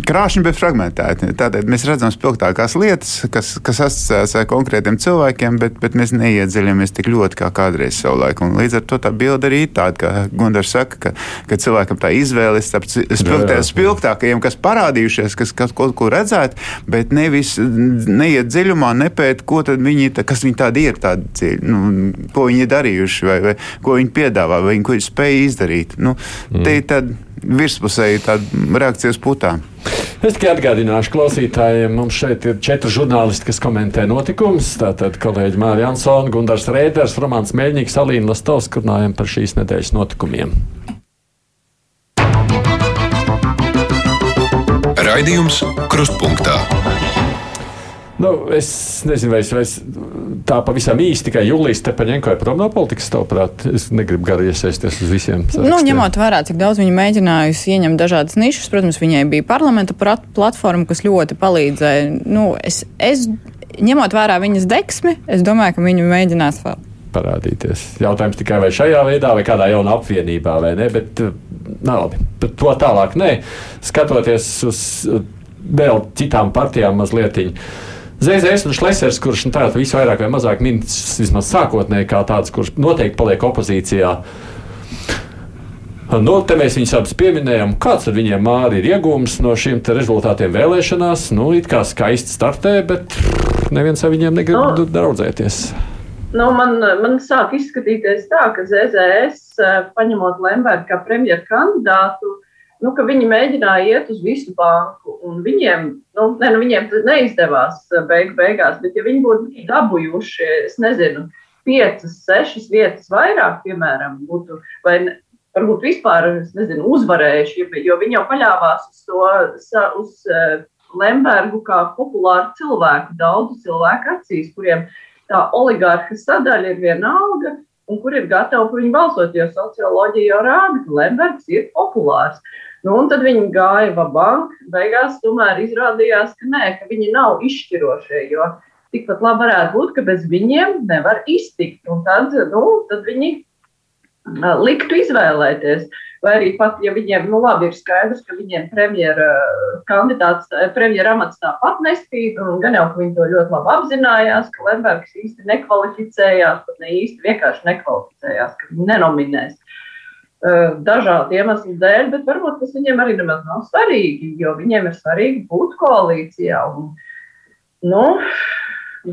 krāšņa, bet fragmentēta. Tātad mēs redzam spilgtākās lietas, kas, kas asociējas ar konkrētiem cilvēkiem, bet, bet mēs neiedziļamies tik ļoti kā kādreiz savulaik. Un līdz ar to tā bilde arī ir tāda, ka Gunārs saka, ka, ka cilvēkam tā izvēle starp spilgtākajiem, kas parādījušies, kas kaut ko, ko redzēt, bet nevis neiet dziļumā, nepēt, ko tad viņi, kas viņi tādi ir, tādi, nu, ko viņi darīja darījuši, vai, vai ko viņi piedāvā, vai viņi ko ir spējuši izdarīt. Nu, mm. Te ir tāda virspusēji tāda reakcija uz putām. Es tikai atgādināšu klausītājiem, mums šeit ir četri žurnālisti, kas komentē notikumus. Tātad kolēģi Mārija Ansona, Gundars Rēders, Romāns Meļņīgs, Alīna Lastovs, runājam par šīs nedēļas notikumiem. Raidījums Krustpunktā. Nu, es nezinu, vai es, vai es tā pavisam īsti tikai Julijas Stepaņenko ir prom no politikas, tavuprāt. Es negribu gari iesaisties uz visiem. Sarakstiem. Nu, ņemot vērā, cik daudz viņa mēģinājusi ieņemt dažādas nišas, protams, viņai bija parlamenta platforma, kas ļoti palīdzēja. Nu, es, es, ņemot vērā viņas deksmi, es domāju, ka viņa mēģinās vēl parādīties. Jautājums tikai vai šajā veidā, vai kādā jaunā apvienībā, vai ne. Bet, nav labi. Bet to tālāk nē. Skatoties uz vēl citām partijām mazliet. ZZS un Šlesers, kurš nu, tādā visvairāk vai mazāk minēts, vismaz sākotnēji, kā tāds, kurš noteikti paliek opozīcijā. Nu, te mēs viņus abus pieminējām. Kāds viņiem māri ir iegūms no šiem rezultātiem vēlēšanās? Nu, it kā skaisti startē, bet neviens ar viņiem negrib no. Nu. draudzēties. Nu, man, man sāk izskatīties tā, ka ZZS, paņemot Lembergu kā premjeru kandidātu, nu, ka viņi mēģināja iet uz visu banku. Viņiem, nu, ne, nu, viņiem tas neizdevās eh, beig, beigās, bet ja viņi būtu dabūjuši, es nezinu, piecas, sešas vietas vairāk, piemēram, būtu, vai varbūt vispār nezinu, uzvarējuši, jo viņi jau paļāvās uz to, uz eh, Lembergu kā populāru cilvēku, daudzu cilvēku acīs, kuriem tā oligarha sadaļa ir vienalga, un kur ir gatavi par viņu balsot, jo socioloģija jau rāda, ka Lembergs ir populārs. Nu, un tad viņi gāja vabank. Beigās tomēr izrādījās, ka nē, ka viņi nav izšķirošie. Jo tikpat labi varētu būt, ka bez viņiem nevar iztikt. Un tad, nu, tad viņi liktu izvēlēties. Vai arī pat, ja viņiem, nu labi, ir skaidrs, ka viņiem premjera kandidāts, premjera amats tāpat nespīd, un gan jau, ka viņi to ļoti labi apzinājās, ka Lembergs īsti nekvalificējās, pat ne īsti vienkārši nekvalificējās, ka viņi nenominēs dažādu iemeslu dēļ, bet varbūt tas viņiem arī nemaz nav svarīgi, jo viņiem ir svarīgi būt koalīcijā. Un, nu,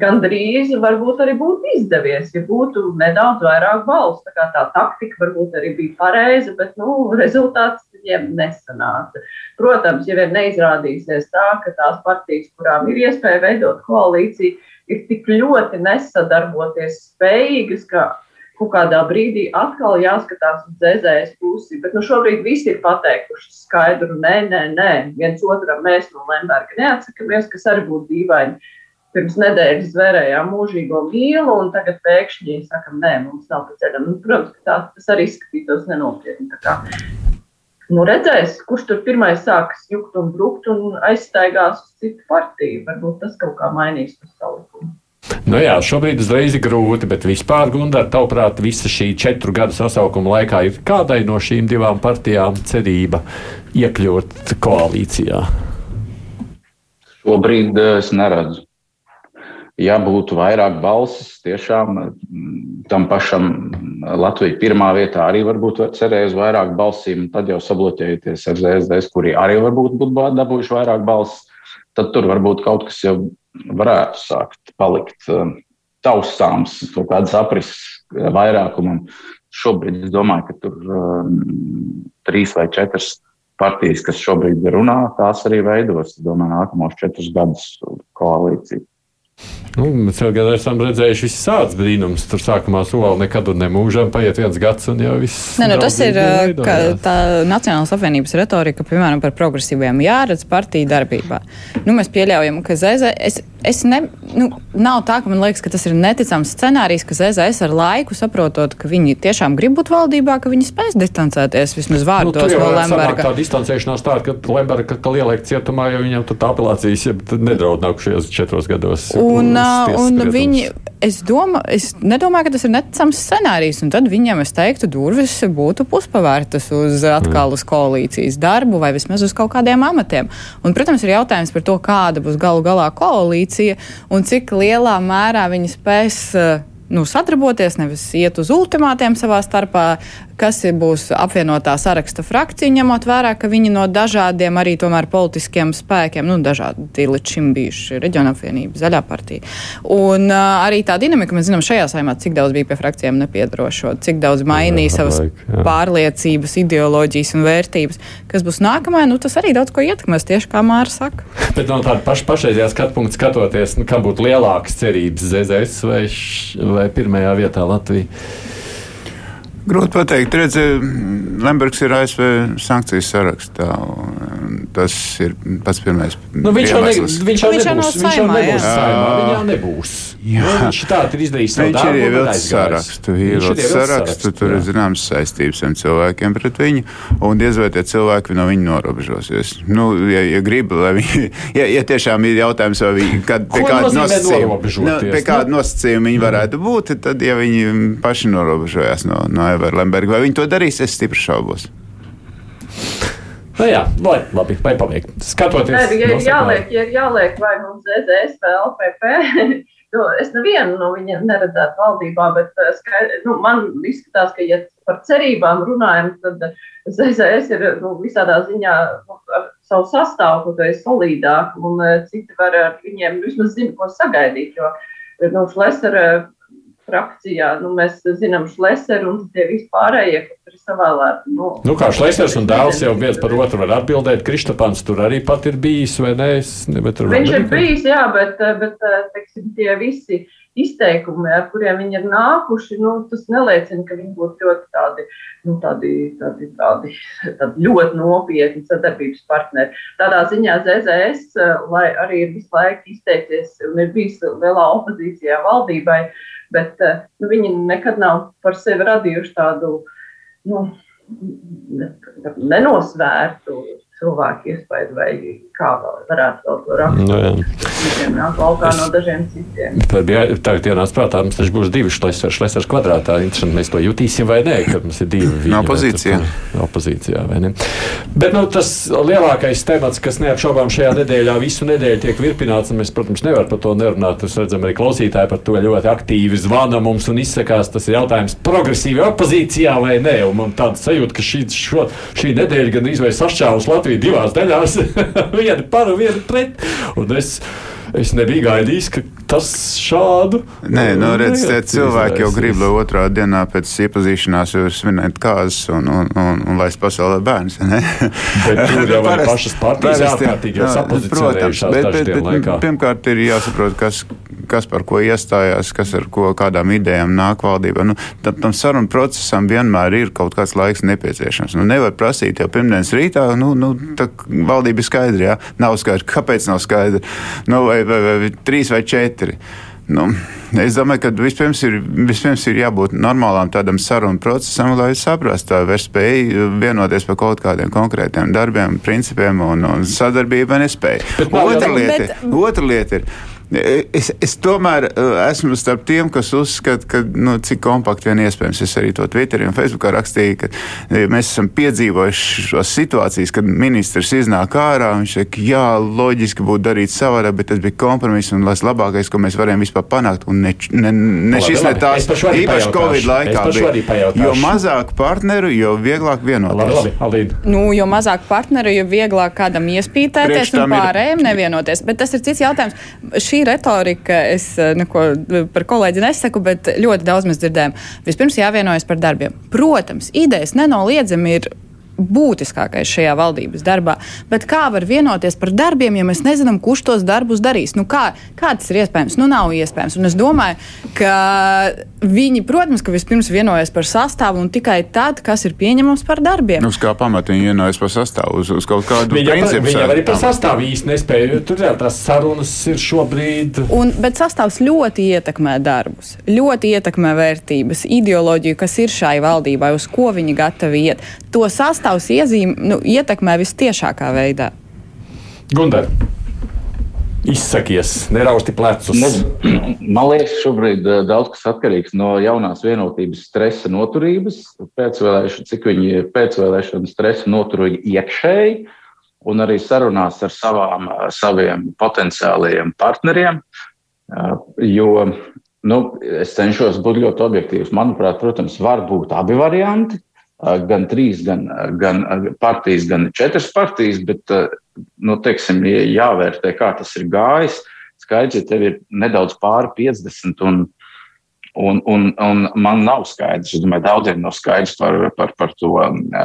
gan drīz varbūt arī būtu izdevies, ja būtu nedaudz vairāk balsu. Tā, tā taktika varbūt arī bija pareiza, bet nu, rezultāts viņiem nesanāca. Protams, ja vien neizrādīsies tā, ka tās partijas, kurām ir iespēja veidot koalīciju, ir tik ļoti nesadarboties spējīgas, ka kaut kādā brīdī atkal jāskatās uz dzēzējas pusi. Bet nu, šobrīd visi ir pateikuši skaidru, nē, nē, nē. viens otram mēs no Lemberga neatsakamies, kas arī būtu dīvaini. Pirms nedēļas zvērējām mūžīgo mīlu, un tagad pēkšņi sakam, nē, mums nav pa ceļam. Nu, protams, ka tā, tas arī izskatītos nenopietni. Nu, redzēs, kurš tur pirmais sāks jukt un brukt un aizstaigās uz citu partiju. Varbūt tas kaut kā mainīs to salikumu. Nu jā, šobrīd uzreiz ir grūti, bet vispār, Gunār, tavuprāt, visa šī četru gadu sasaukuma laikā ir kādai no šīm divām partijām cerība iekļūt koalīcijā? Šobrīd eh, es neredzu. Ja būtu vairāk balsis, tiešām mm, tam pašam Latvijai pirmā vietā arī varbūt cerēja uz vairāk balsīm, tad jau sabloķējoties ar ZSDS, kuri arī varbūt būtu dabūjuši vairāk balsis, tad tur varbūt kaut kas jau varētu sākt palikt um, taustāms, kaut kādas aprises vairākumam. Šobrīd es domāju, ka tur um, trīs vai četras partijas, kas šobrīd runā, tās arī veidos, domāju, nākamos četrus gadus koalīciju. Nu, mēs gan esam redzējuši visādas brīnumus. Tur sākumā sola nekad un nemūžam paiet viens gads, un jau viss. Ne, nu, tas ir tā Nacionālās apvienības retorika, piemēram, par progresīviem jāredz partiju darbībā. Nu, mēs pieļaujam, ka ZZ, es, es ne, nu, nav tā, ka man liekas, ka tas ir neticams scenārijs, ka ZZS ar laiku saprotot, ka viņi tiešām grib būt valdībā, ka viņi spēs distancēties vismaz vārdos nu, no Lemberga. Tā distancēšanās tā, ka Lemberga, ka lieliek cietumā, jo viņam tā apelācijas ja nedraud nākušajos četros gados. Un, un viņi, es, domā, es nedomāju, ka tas ir neticams scenārijs. Tad viņam, es teiktu, durvis būtu puspavērtas uz atkal uz koalīcijas darbu vai vismaz uz kaut kādiem amatiem. Un, protams, ir jautājums par to, kāda būs galu galā koalīcija un cik lielā mērā viņi spēs nu, sadarboties, nevis iet uz ultimātiem savā starpā, kas būs apvienotā saraksta frakcija, ņemot vērā, ka viņi no dažādiem arī tomēr politiskiem spēkiem, nu, dažādi līdz šim bijuši reģiona apvienība, zaļā partija. Un uh, arī tā dinamika, mēs zinām, šajā saimā, cik daudz bija pie frakcijām nepiedarošo, cik daudz mainīja savas laik, pārliecības, ideoloģijas un vērtības. Kas būs nākamajā, nu, tas arī daudz ko ietekmēs, tieši kā Māra saka. Bet no tāda paša pašreizējā skatu punkta skatoties, nu, kam būtu lielākas cerības ZZS vai, vai pirmajā vietā Latvija? Grūti pateikt, redziet, Lembergs ir ASV sankcijas sarakstā. Tas ir pats pirmais. Nu, viņš, jau ne, viņš jau viņš nebūs. Viņš jau nebūs saimā. Viņš jau nebūs. Jā. Nu, viņš tā ir izdarījis savu darbu. Viņš ir ievilcis sarakstu. Ievilcis sarakstu, tur ir zināmas saistības ar cilvēkiem pret viņu, un diez vai tie cilvēki no viņa norobežosies. Nu, ja, ja grib, lai viņi, ja, ja tiešām ir jautājums, vai viņi, kad, pie kāda nosacījuma, nu, pie kāda nu? nosacījuma viņi varētu būt, tad, ja viņi paši norobežojas no, no Evera Lemberga. Vai viņi to darīs, es stipri šaubos. Nu jā, lai, labi, vai pabeigt. Skatoties, Nē, ja ir jāliek, ja ir jāliek vai mums ZZS vai LPP, nu, es nevienu no viņiem neredzētu valdībā, bet eh, skaidr, nu, man izskatās, ka, ja par cerībām runājam, tad ZZS ir nu, visādā ziņā nu, ar savu sastāvu kaut kā solidāk, un eh, citi var ar viņiem vismaz zina, ko sagaidīt, jo, nu, Šlesera frakcijā. Nu, mēs zinām Šlēseru un tie vispārējie, kas ir savēlēti. Nu, nu, kā Šlēsers un dēls jau viens par otru var atbildēt. Kristapans tur arī pat ir bijis, vai ne? Es, ne Viņš ir bijis, jā, bet, bet teiksim, tie visi izteikumi, ar kuriem viņi ir nākuši, nu, tas neliecina, ka viņi būtu ļoti tādi, nu, tādi, tādi, tādi, tādi ļoti nopietni sadarbības partneri. Tādā ziņā ZZS, lai arī ir visu laiku izteicies un ir bijis lielā opozīcijā valdībai, bet eh, nu, viņi nekad nav par sevi radījuši tādu nu, nenosvērtu cilvēku iespēju, vai kā varētu vēl to raksturot. No, nāk laukā no dažiem citiem. Tad bija tagad ienāca prātā, mums taču būs divi šlesers, šlesers kvadrātā. Interesanti, mēs to jutīsim vai nē, kad mums ir divi. Viņa, no opozīcijā. Opozīcijā, vai ne? Bet, nu, tas lielākais temats, kas neapšaubām šajā nedēļā visu nedēļu tiek virpināts, un mēs, protams, nevar par to nerunāt. Mēs redzam, arī klausītāji par to ļoti aktīvi zvana mums un izsakās. Tas ir jautājums progresīvi opozīcijā vai nē. Un man tāda sajūta, ka šī, šo, šī nedēļa gan izvēl sašķēlus Latviju divās daļās. viena par un viena pret. Un es, es nebiju gaidījis, ka tas šādu. Nē, nu, redz, cilvēki jau grib, lai otrā dienā pēc iepazīšanās jau svinētu kāzas un, un, un, un laist pasaulē bērns. bet tur jau ir pašas partijas ārkārtīgi jau sapozicionējušās bet, bet, bet, laikā. Pirmkārt ir jāsaprot, kas, kas par ko iestājās, kas ar ko, kādām idejām nāk valdībā. Nu, tam, tam sarunu procesam vienmēr ir kaut kāds laiks nepieciešams. Nu, nevar prasīt jau pirmdienas rītā, nu, nu tā valdība ir skaidra, jā. Nav skaidrs, kāpēc nav skaidra. Nu, vai, vai, vai, vai trīs vai četri. Nu, es domāju, ka vispirms ir, vispirms ir jābūt normālām tādam sarunu procesam, lai saprastu, vai spēj vienoties par kaut kādiem konkrētiem darbiem, principiem un, un sadarbību, vai nespēja. Otra lieta, bet... otra lieta ir Es, es tomēr uh, esmu starp tiem, kas uzskata, ka nu, cik kompakti vien iespējams. Es arī to Twitterī un Facebookā rakstīju, ka e, mēs esam piedzīvojuši šos situācijas, kad ministrs iznāk ārā un viņš saka, jā, loģiski būtu darīt savādāk, bet tas bija kompromiss un tas labākais, ko mēs varējām vispār panākt. Un ne, ne, ne šis ne tās īpaši Covid laikā bija. Jo mazāk partneru, jo vieglāk vienoties. Labi, labi, nu, jo mazāk partneru, jo vieglāk kādam iespītēties un pārējiem ir... nevienoties. Bet tas ir cits jautājums. Šī retorika, es eh, neko par kolēģi nesaku, bet ļoti daudz mēs dzirdējam. Vispirms jāvienojas par darbiem. Protams, idejas nenoliedzami ir būtiskākais šajā valdības darbā. Bet kā var vienoties par darbiem, ja mēs nezinām, kurš tos darbus darīs? Nu, kā, kā tas ir iespējams? Nu, nav iespējams. Un es domāju, ka viņi, protams, ka vispirms vienojas par sastāvu un tikai tad, kas ir pieņemams par darbiem. Uz kā pamata viņi vienojas par sastāvu? Uz, uz kaut kādu viņa, principu. Viņa arī par sastāvu īsti nespēja. Tur jau tās sarunas ir šobrīd. Un, bet sastāvs ļoti ietekmē darbus, ļoti ietekmē vērtības, ideoloģiju, kas ir šai valdībai, uz ko viņi gatavi iet. To sastāvu pastāvs iezīme nu, ietekmē vistiešākā veidā? Gundar. Izsakies, nerausti plecus. Ne, man liekas, šobrīd eh, daudz kas atkarīgs no jaunās vienotības stresa noturības, pēcvēlēšana, cik viņi pēcvēlēšana stresa noturīgi iekšēji, un arī sarunās ar savām, saviem potenciālajiem partneriem. Eh, jo Nu, es cenšos būt ļoti objektīvs. Manuprāt, protams, var būt abi varianti. Gan trīs, gan, gan partijas, gan četras partijas, bet nu, teiksim, jāvērtē, kā tas ir gājis. Skaidrs, ja tev ir nedaudz pāri 50, un, un, un, un man nav skaidrs, es domāju, daudziem nav skaidrs par, par, par to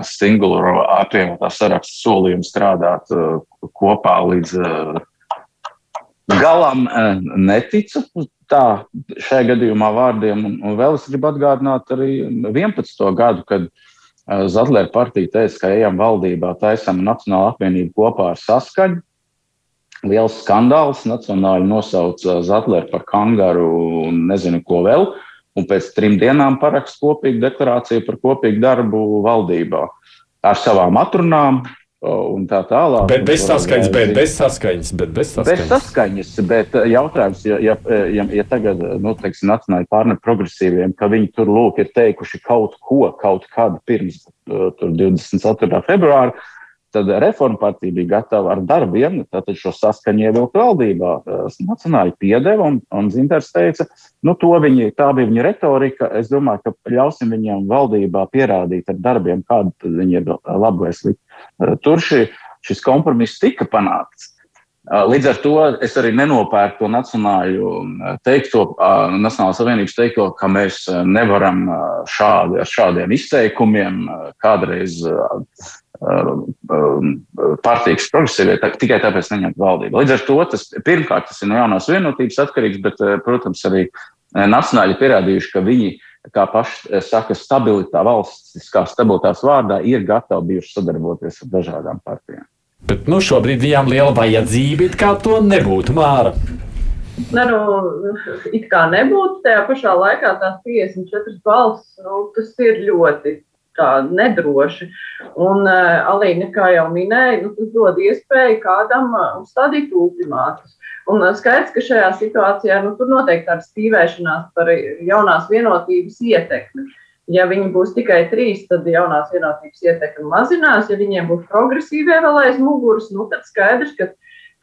singulu apvienotā saraksta solījumu strādāt kopā līdz galam neticu tā šajā gadījumā vārdiem. Un, vēl es gribu atgādināt arī 11. gadu, kad Zatlera partija teica, ka ejam valdībā, taisam Nacionālu apvienību kopā ar saskaņu. Liels skandāls. Nacionāli nosauca Zatleru par kangaru un nezinu ko vēl. Un pēc trim dienām parakst kopīgu deklarāciju par kopīgu darbu valdībā ar savām atrunām, un tā tālāk. Bet bez saskaņas, bet bez saskaņas. Bet bez saskaņas, bez saskaņas bet eh, jautājums, ja, ja, ja, ja tagad, nu, teiksim, nacionāli pārne progresīviem, ka viņi tur lūk ir teikuši kaut ko, kaut kādu pirms uh, 24. februāra, tad reforma partija bija gatava ar darbiem, tātad šo saskaņu ievilkt valdībā. Nacionāli piedeva, un, un Zinters teica, nu, viņi, tā bija viņa retorika. Es domāju, ka ļausim viņiem valdībā pierādīt ar darbiem, kāda viņi ir labi vai slikti. Tur šī, šis kompromiss tika panākts. Līdz ar to es arī nenopērku to nacionālu teikto, Nacionālās savienības teikto, ka mēs nevaram šādi, ar šādiem izteikumiem kādreiz partijas progresīvie tikai tāpēc neņemt valdību. Līdz ar to tas pirmkārt tas ir no jaunās vienotības atkarīgs, bet, protams, arī nacionāļi pierādījuši, ka viņi, kā paši saka, stabilitā valsts, kā stabilitātes vārdā, ir gatavi bijuši sadarboties ar dažādām partijām. Bet nu, šobrīd viņām liela vajadzība, kā to nebūtu māra. Ne, nu, it kā nebūtu, tajā pašā laikā tās 54 balss, nu, tas ir ļoti nedroši. Un uh, Alīna, kā jau minēja, nu, tas dod iespēju kādam uh, uzstādīt ultimātus. Un uh, skaidrs, ka šajā situācijā nu, tur noteikti tāda stīvēšanās par jaunās vienotības ietekmi. Ja viņi būs tikai trīs, tad jaunās vienotības ietekme mazinās. Ja viņiem būs progresīvie vēl aiz muguras, nu, tad skaidrs, ka,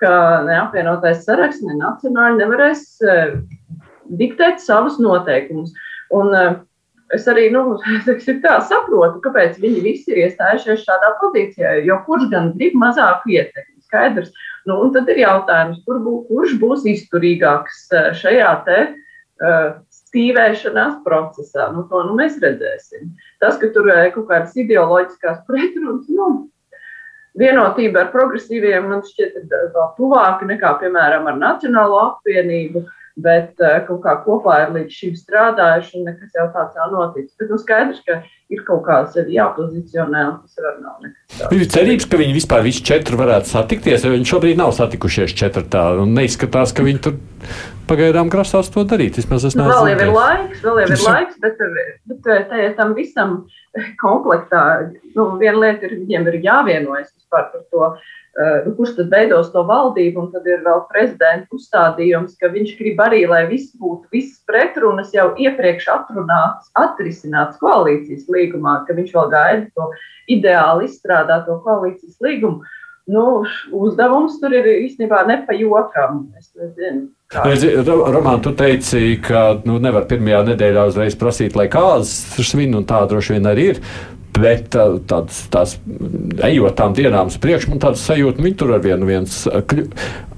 ka ne apvienotais saraksts, ne nacionāli nevarēs uh, diktēt savus noteikumus. Un, uh, es arī nu, teiksim, tā, saprotu, kāpēc viņi visi ir iestājušies šādā pozīcijā. Jo kurš gan grib mazāku ietekmi? Skaidrs. Nu, tad ir jautājums, kur bū, kurš būs izturīgāks šajā te, uh, stīvēšanās procesā. Nu, to nu, mēs redzēsim. Tas, ka tur ir kaut kādas ideoloģiskās pretrunas, nu, vienotība ar progresīviem man šķiet vēl tuvāka nekā, piemēram, ar Nacionālo apvienību. Bet uh, kaut kā kopā ir līdz šim strādājuši, un nekas jau tāds nav noticis. Bet nu, skaidrs, ka ir kaut kā sevi jāpozicionē, un tas var nav nekas tāds. Ir cerības, ka viņi vispār visi četri varētu satikties, jo viņi šobrīd nav satikušies četrtā, un neizskatās, ka viņi tur pagaidām grasās to darīt. Vismaz es nu, vēl jau ir laiks, vēl jau ir laiks, bet, bet tā, tam visam komplektā, nu, viena lieta ir, viņiem ir jāvienojas vispār par to, kurš tad veidos to valdību, un tad ir vēl prezidenta uzstādījums, ka viņš grib arī, lai viss būtu, visas pretrunas jau iepriekš atrunāts, atrisināts koalīcijas līgumā, ka viņš vēl gaida to ideāli izstrādāto koalīcijas līgumu. Nu, uzdevums tur ir īstenībā nepajokam. Es nezinu. Roman, tu teici, ka nu, nevar pirmajā nedēļā uzreiz prasīt, lai kāds svin, un tā droši vien arī ir. Bet tāds, tās, ejot tām dienām uz priekšu, man tāds sajūta, viņi tur ar vienu viens kļu,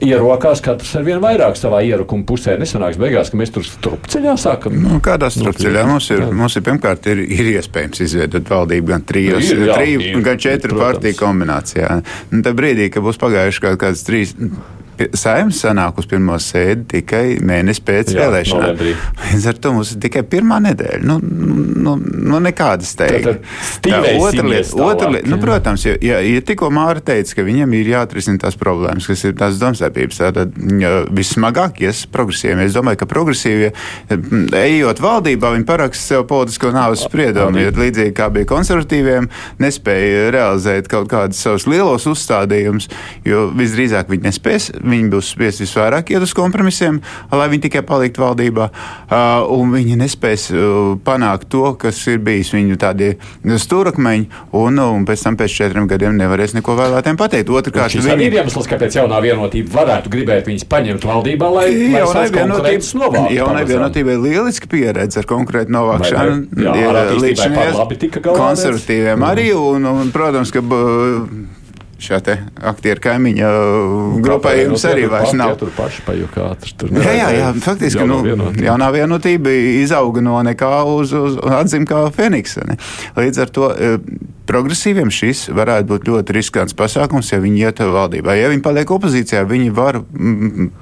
ierokās, katrs ar vien vairāk savā ierokuma pusē. Nesanāks beigās, ka mēs tur strupceļā sākam. Nu, kādā strupceļā mums ir, mums ir pirmkārt ir, ir iespējams izveidot valdību gan trijos, nu, ir, jā, triju, ir, gan četru partiju kombinācijā. Un tad brīdī, kad būs pagājuši kaut kāds trīs saimnes sanāk uz pirmo sēdi tikai mēnesi pēc Jā, vēlēšanām. Līdz ar to mums ir tikai pirmā nedēļa. Nu, nu, nu nekādas teikt. Otra lieta, nu, protams, ja, ja, ja tikko Māra teica, ka viņam ir jāatrisina tās problēmas, kas ir tās domstarpības, tad vissmagākies progresīviem. Es domāju, ka progresīvie, ejot valdībā, viņi paraksta sev politisko nāves spriedumu. Ja līdzīgi kā bija konservatīviem, nespēja realizēt kaut kādus savus lielos uzstādījumus, jo visdrīzāk viņi nespēs viņi būs spiest visvairāk iet uz kompromisiem, lai viņi tikai paliktu valdībā, un viņi nespēs panākt to, kas ir bijis viņu tādie stūrakmeņi, un, un pēc tam pēc četriem gadiem nevarēs neko vēlētiem pateikt. Otrkārt, šis viņi... ir iemesls, kāpēc jaunā vienotība varētu gribēt viņus paņemt valdībā, lai, lai jaunai vienotībai jaunai vienotībai ir lieliska pieredze ar konkrētu novākšanu. Līdz šim konservatīviem mm. arī, un, un, protams, ka šā aktieru kaimiņa nu, grupai jums arī vairs nav. Tur paši pajukāt. Tur jā, jā, jā, faktiski jaunā, nu, vienotība. jaunā vienotība izauga no nekā uz, uz atzim kā Feniks. Ne? Līdz ar to e, progresīviem šis varētu būt ļoti riskants pasākums, ja viņi iet valdībā. Ja viņi paliek opozīcijā, viņi var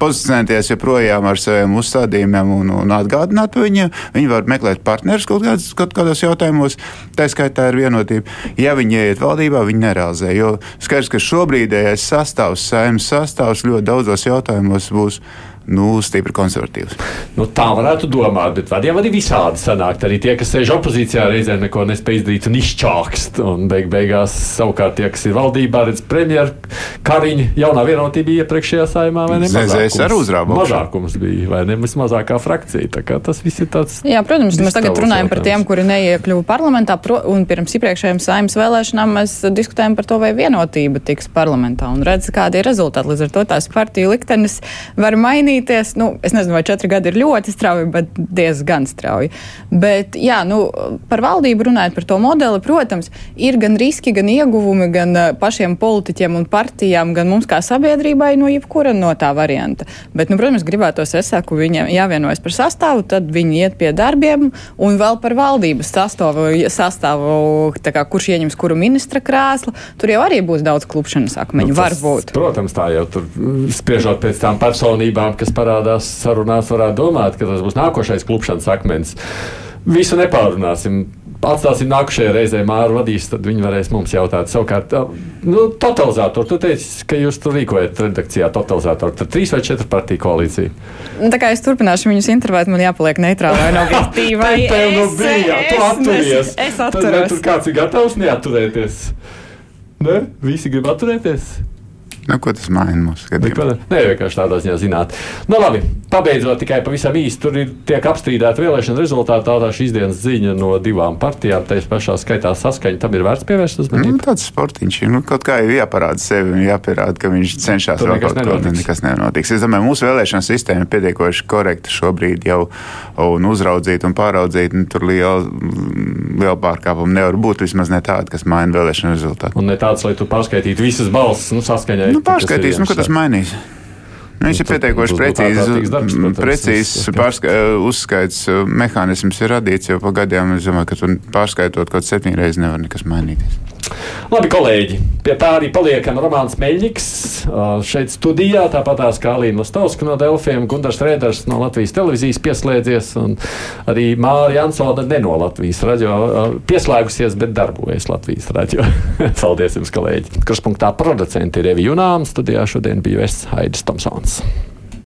pozicionēties joprojām ar saviem uzstādījumiem un, un atgādināt viņiem. Viņi var meklēt partnerus kaut, kāds, kaut kādos jautājumos, tā skaitā ir vienotība. Ja viņi iet valdībā, viņi nerealizē. Jo skaidrs, ka šobrīdējais sastāvs, saimnes sastāvs ļoti daudzos jautājumos būs nu, stipri konservatīvs. Nu, tā varētu domāt, bet var jau arī visādi sanākt. Arī tie, kas sēž opozīcijā, reizē neko nespēj izdarīt un izčākst. Un beig beigās savukārt tie, kas ir valdībā, redz premjeru Kariņu, jaunā vienotība iepriekšējā saimā vai ne? Zēzēs ar uzrābu. Mazākums bija, vai ne? Mazākā frakcija. Tā kā tas viss ir tāds. Jā, protams, mēs tagad runājam jautājums. par tiem, kuri neiekļuva parlamentā, pro, un pirms iepriekšējām saimnes vēlēšanām mēs diskutējam par to, vai vienotība tiks parlamentā un redz, kādi ir rezultāti. Līdz ar to tās partiju liktenis var mainīt mainīties. Nu, es nezinu, vai četri gadi ir ļoti strauji, bet diezgan strauji. Bet, jā, nu, par valdību runājot par to modeli, protams, ir gan riski, gan ieguvumi gan eh, pašiem politiķiem un partijām, gan mums kā sabiedrībai no jebkura no tā varianta. Bet, nu, protams, gribētos, es saku, viņiem jāvienojas par sastāvu, tad viņi iet pie darbiem un vēl par valdības sastāvu, sastāvu kā, kurš ieņems kuru ministra krēslu. Tur jau arī būs daudz klupšanas akmeņu. Nu, tas, varbūt. Protams, tā jau tur spriežot pēc tām personībām, kas parādās sarunās, varētu domāt, ka tas būs nākošais klupšanas akmens. Visu nepārunāsim. Atstāsim nākamajai reizei māru vadīs, tad viņi varēs mums jautāt. Savukārt, nu, totalizatoru. Tu teici, ka jūs tur rīkojat redakcijā totalizatoru. Tad trīs vai četru partiju koalīcija. Nu, tā kā es turpināšu viņus intervēt, man jāpaliek neitrālai un objektīvai. Tev nu bija, tu atturies. Es, es atturos. Tad, tur kāds ir gatavs neatturēties. Ne? Visi grib atturēties. Nu, ko tas maina mūsu skatījumā? Nē, vienkārši tādā ziņā zināt. Nu, labi, pabeidzot tikai pavisam īsti, tur ir tiek apstrīdēta vēlēšana rezultātā tādā šīs dienas ziņa no divām partijām. Tā pašā skaitā saskaņa tam ir vērts pievērst uzmanību. Nu, tāds sportiņš ir. Nu, kaut kā ir jāparāda sevi un jāpierāda, ka viņš cenšas vēl kaut ko tādu. Nekas nenotiks. Es domāju, mūsu vēlēšana sistēma ir pietiekoši korekta šobrīd jau un uzraudzīt un pāraudzīt. Un tur liela, liela pārkāpuma nevar būt. Vismaz ne tāda, kas maina vēlēšanu rezultātu. Un ne tāds, lai tu pārskaitītu visas balsis nu, saskaņai Nu, pārskatīs, nu, ka tas mainīs. Nu, viņš ir pietiekoši precīzi, precīzs uzskaits mehānisms ir radīts jau pa gadiem. Es domāju, ka tur pārskaitot kaut septiņas reizes nevar nekas mainīties. Labi, kolēģi, pie tā arī paliekam Romanis Meļņiks šeit studijā, tāpat tās kā Alīna Lastovska no Delfiem, Gundars Rēders no Latvijas televīzijas pieslēdzies, un arī Māra Jansona ne no Latvijas radio pieslēgusies, bet darbojas Latvijas radio. Paldies jums, kolēģi! Kruspunktā producenti ir Evi Junāms, studijā šodien biju es Haidis Tomsons. months.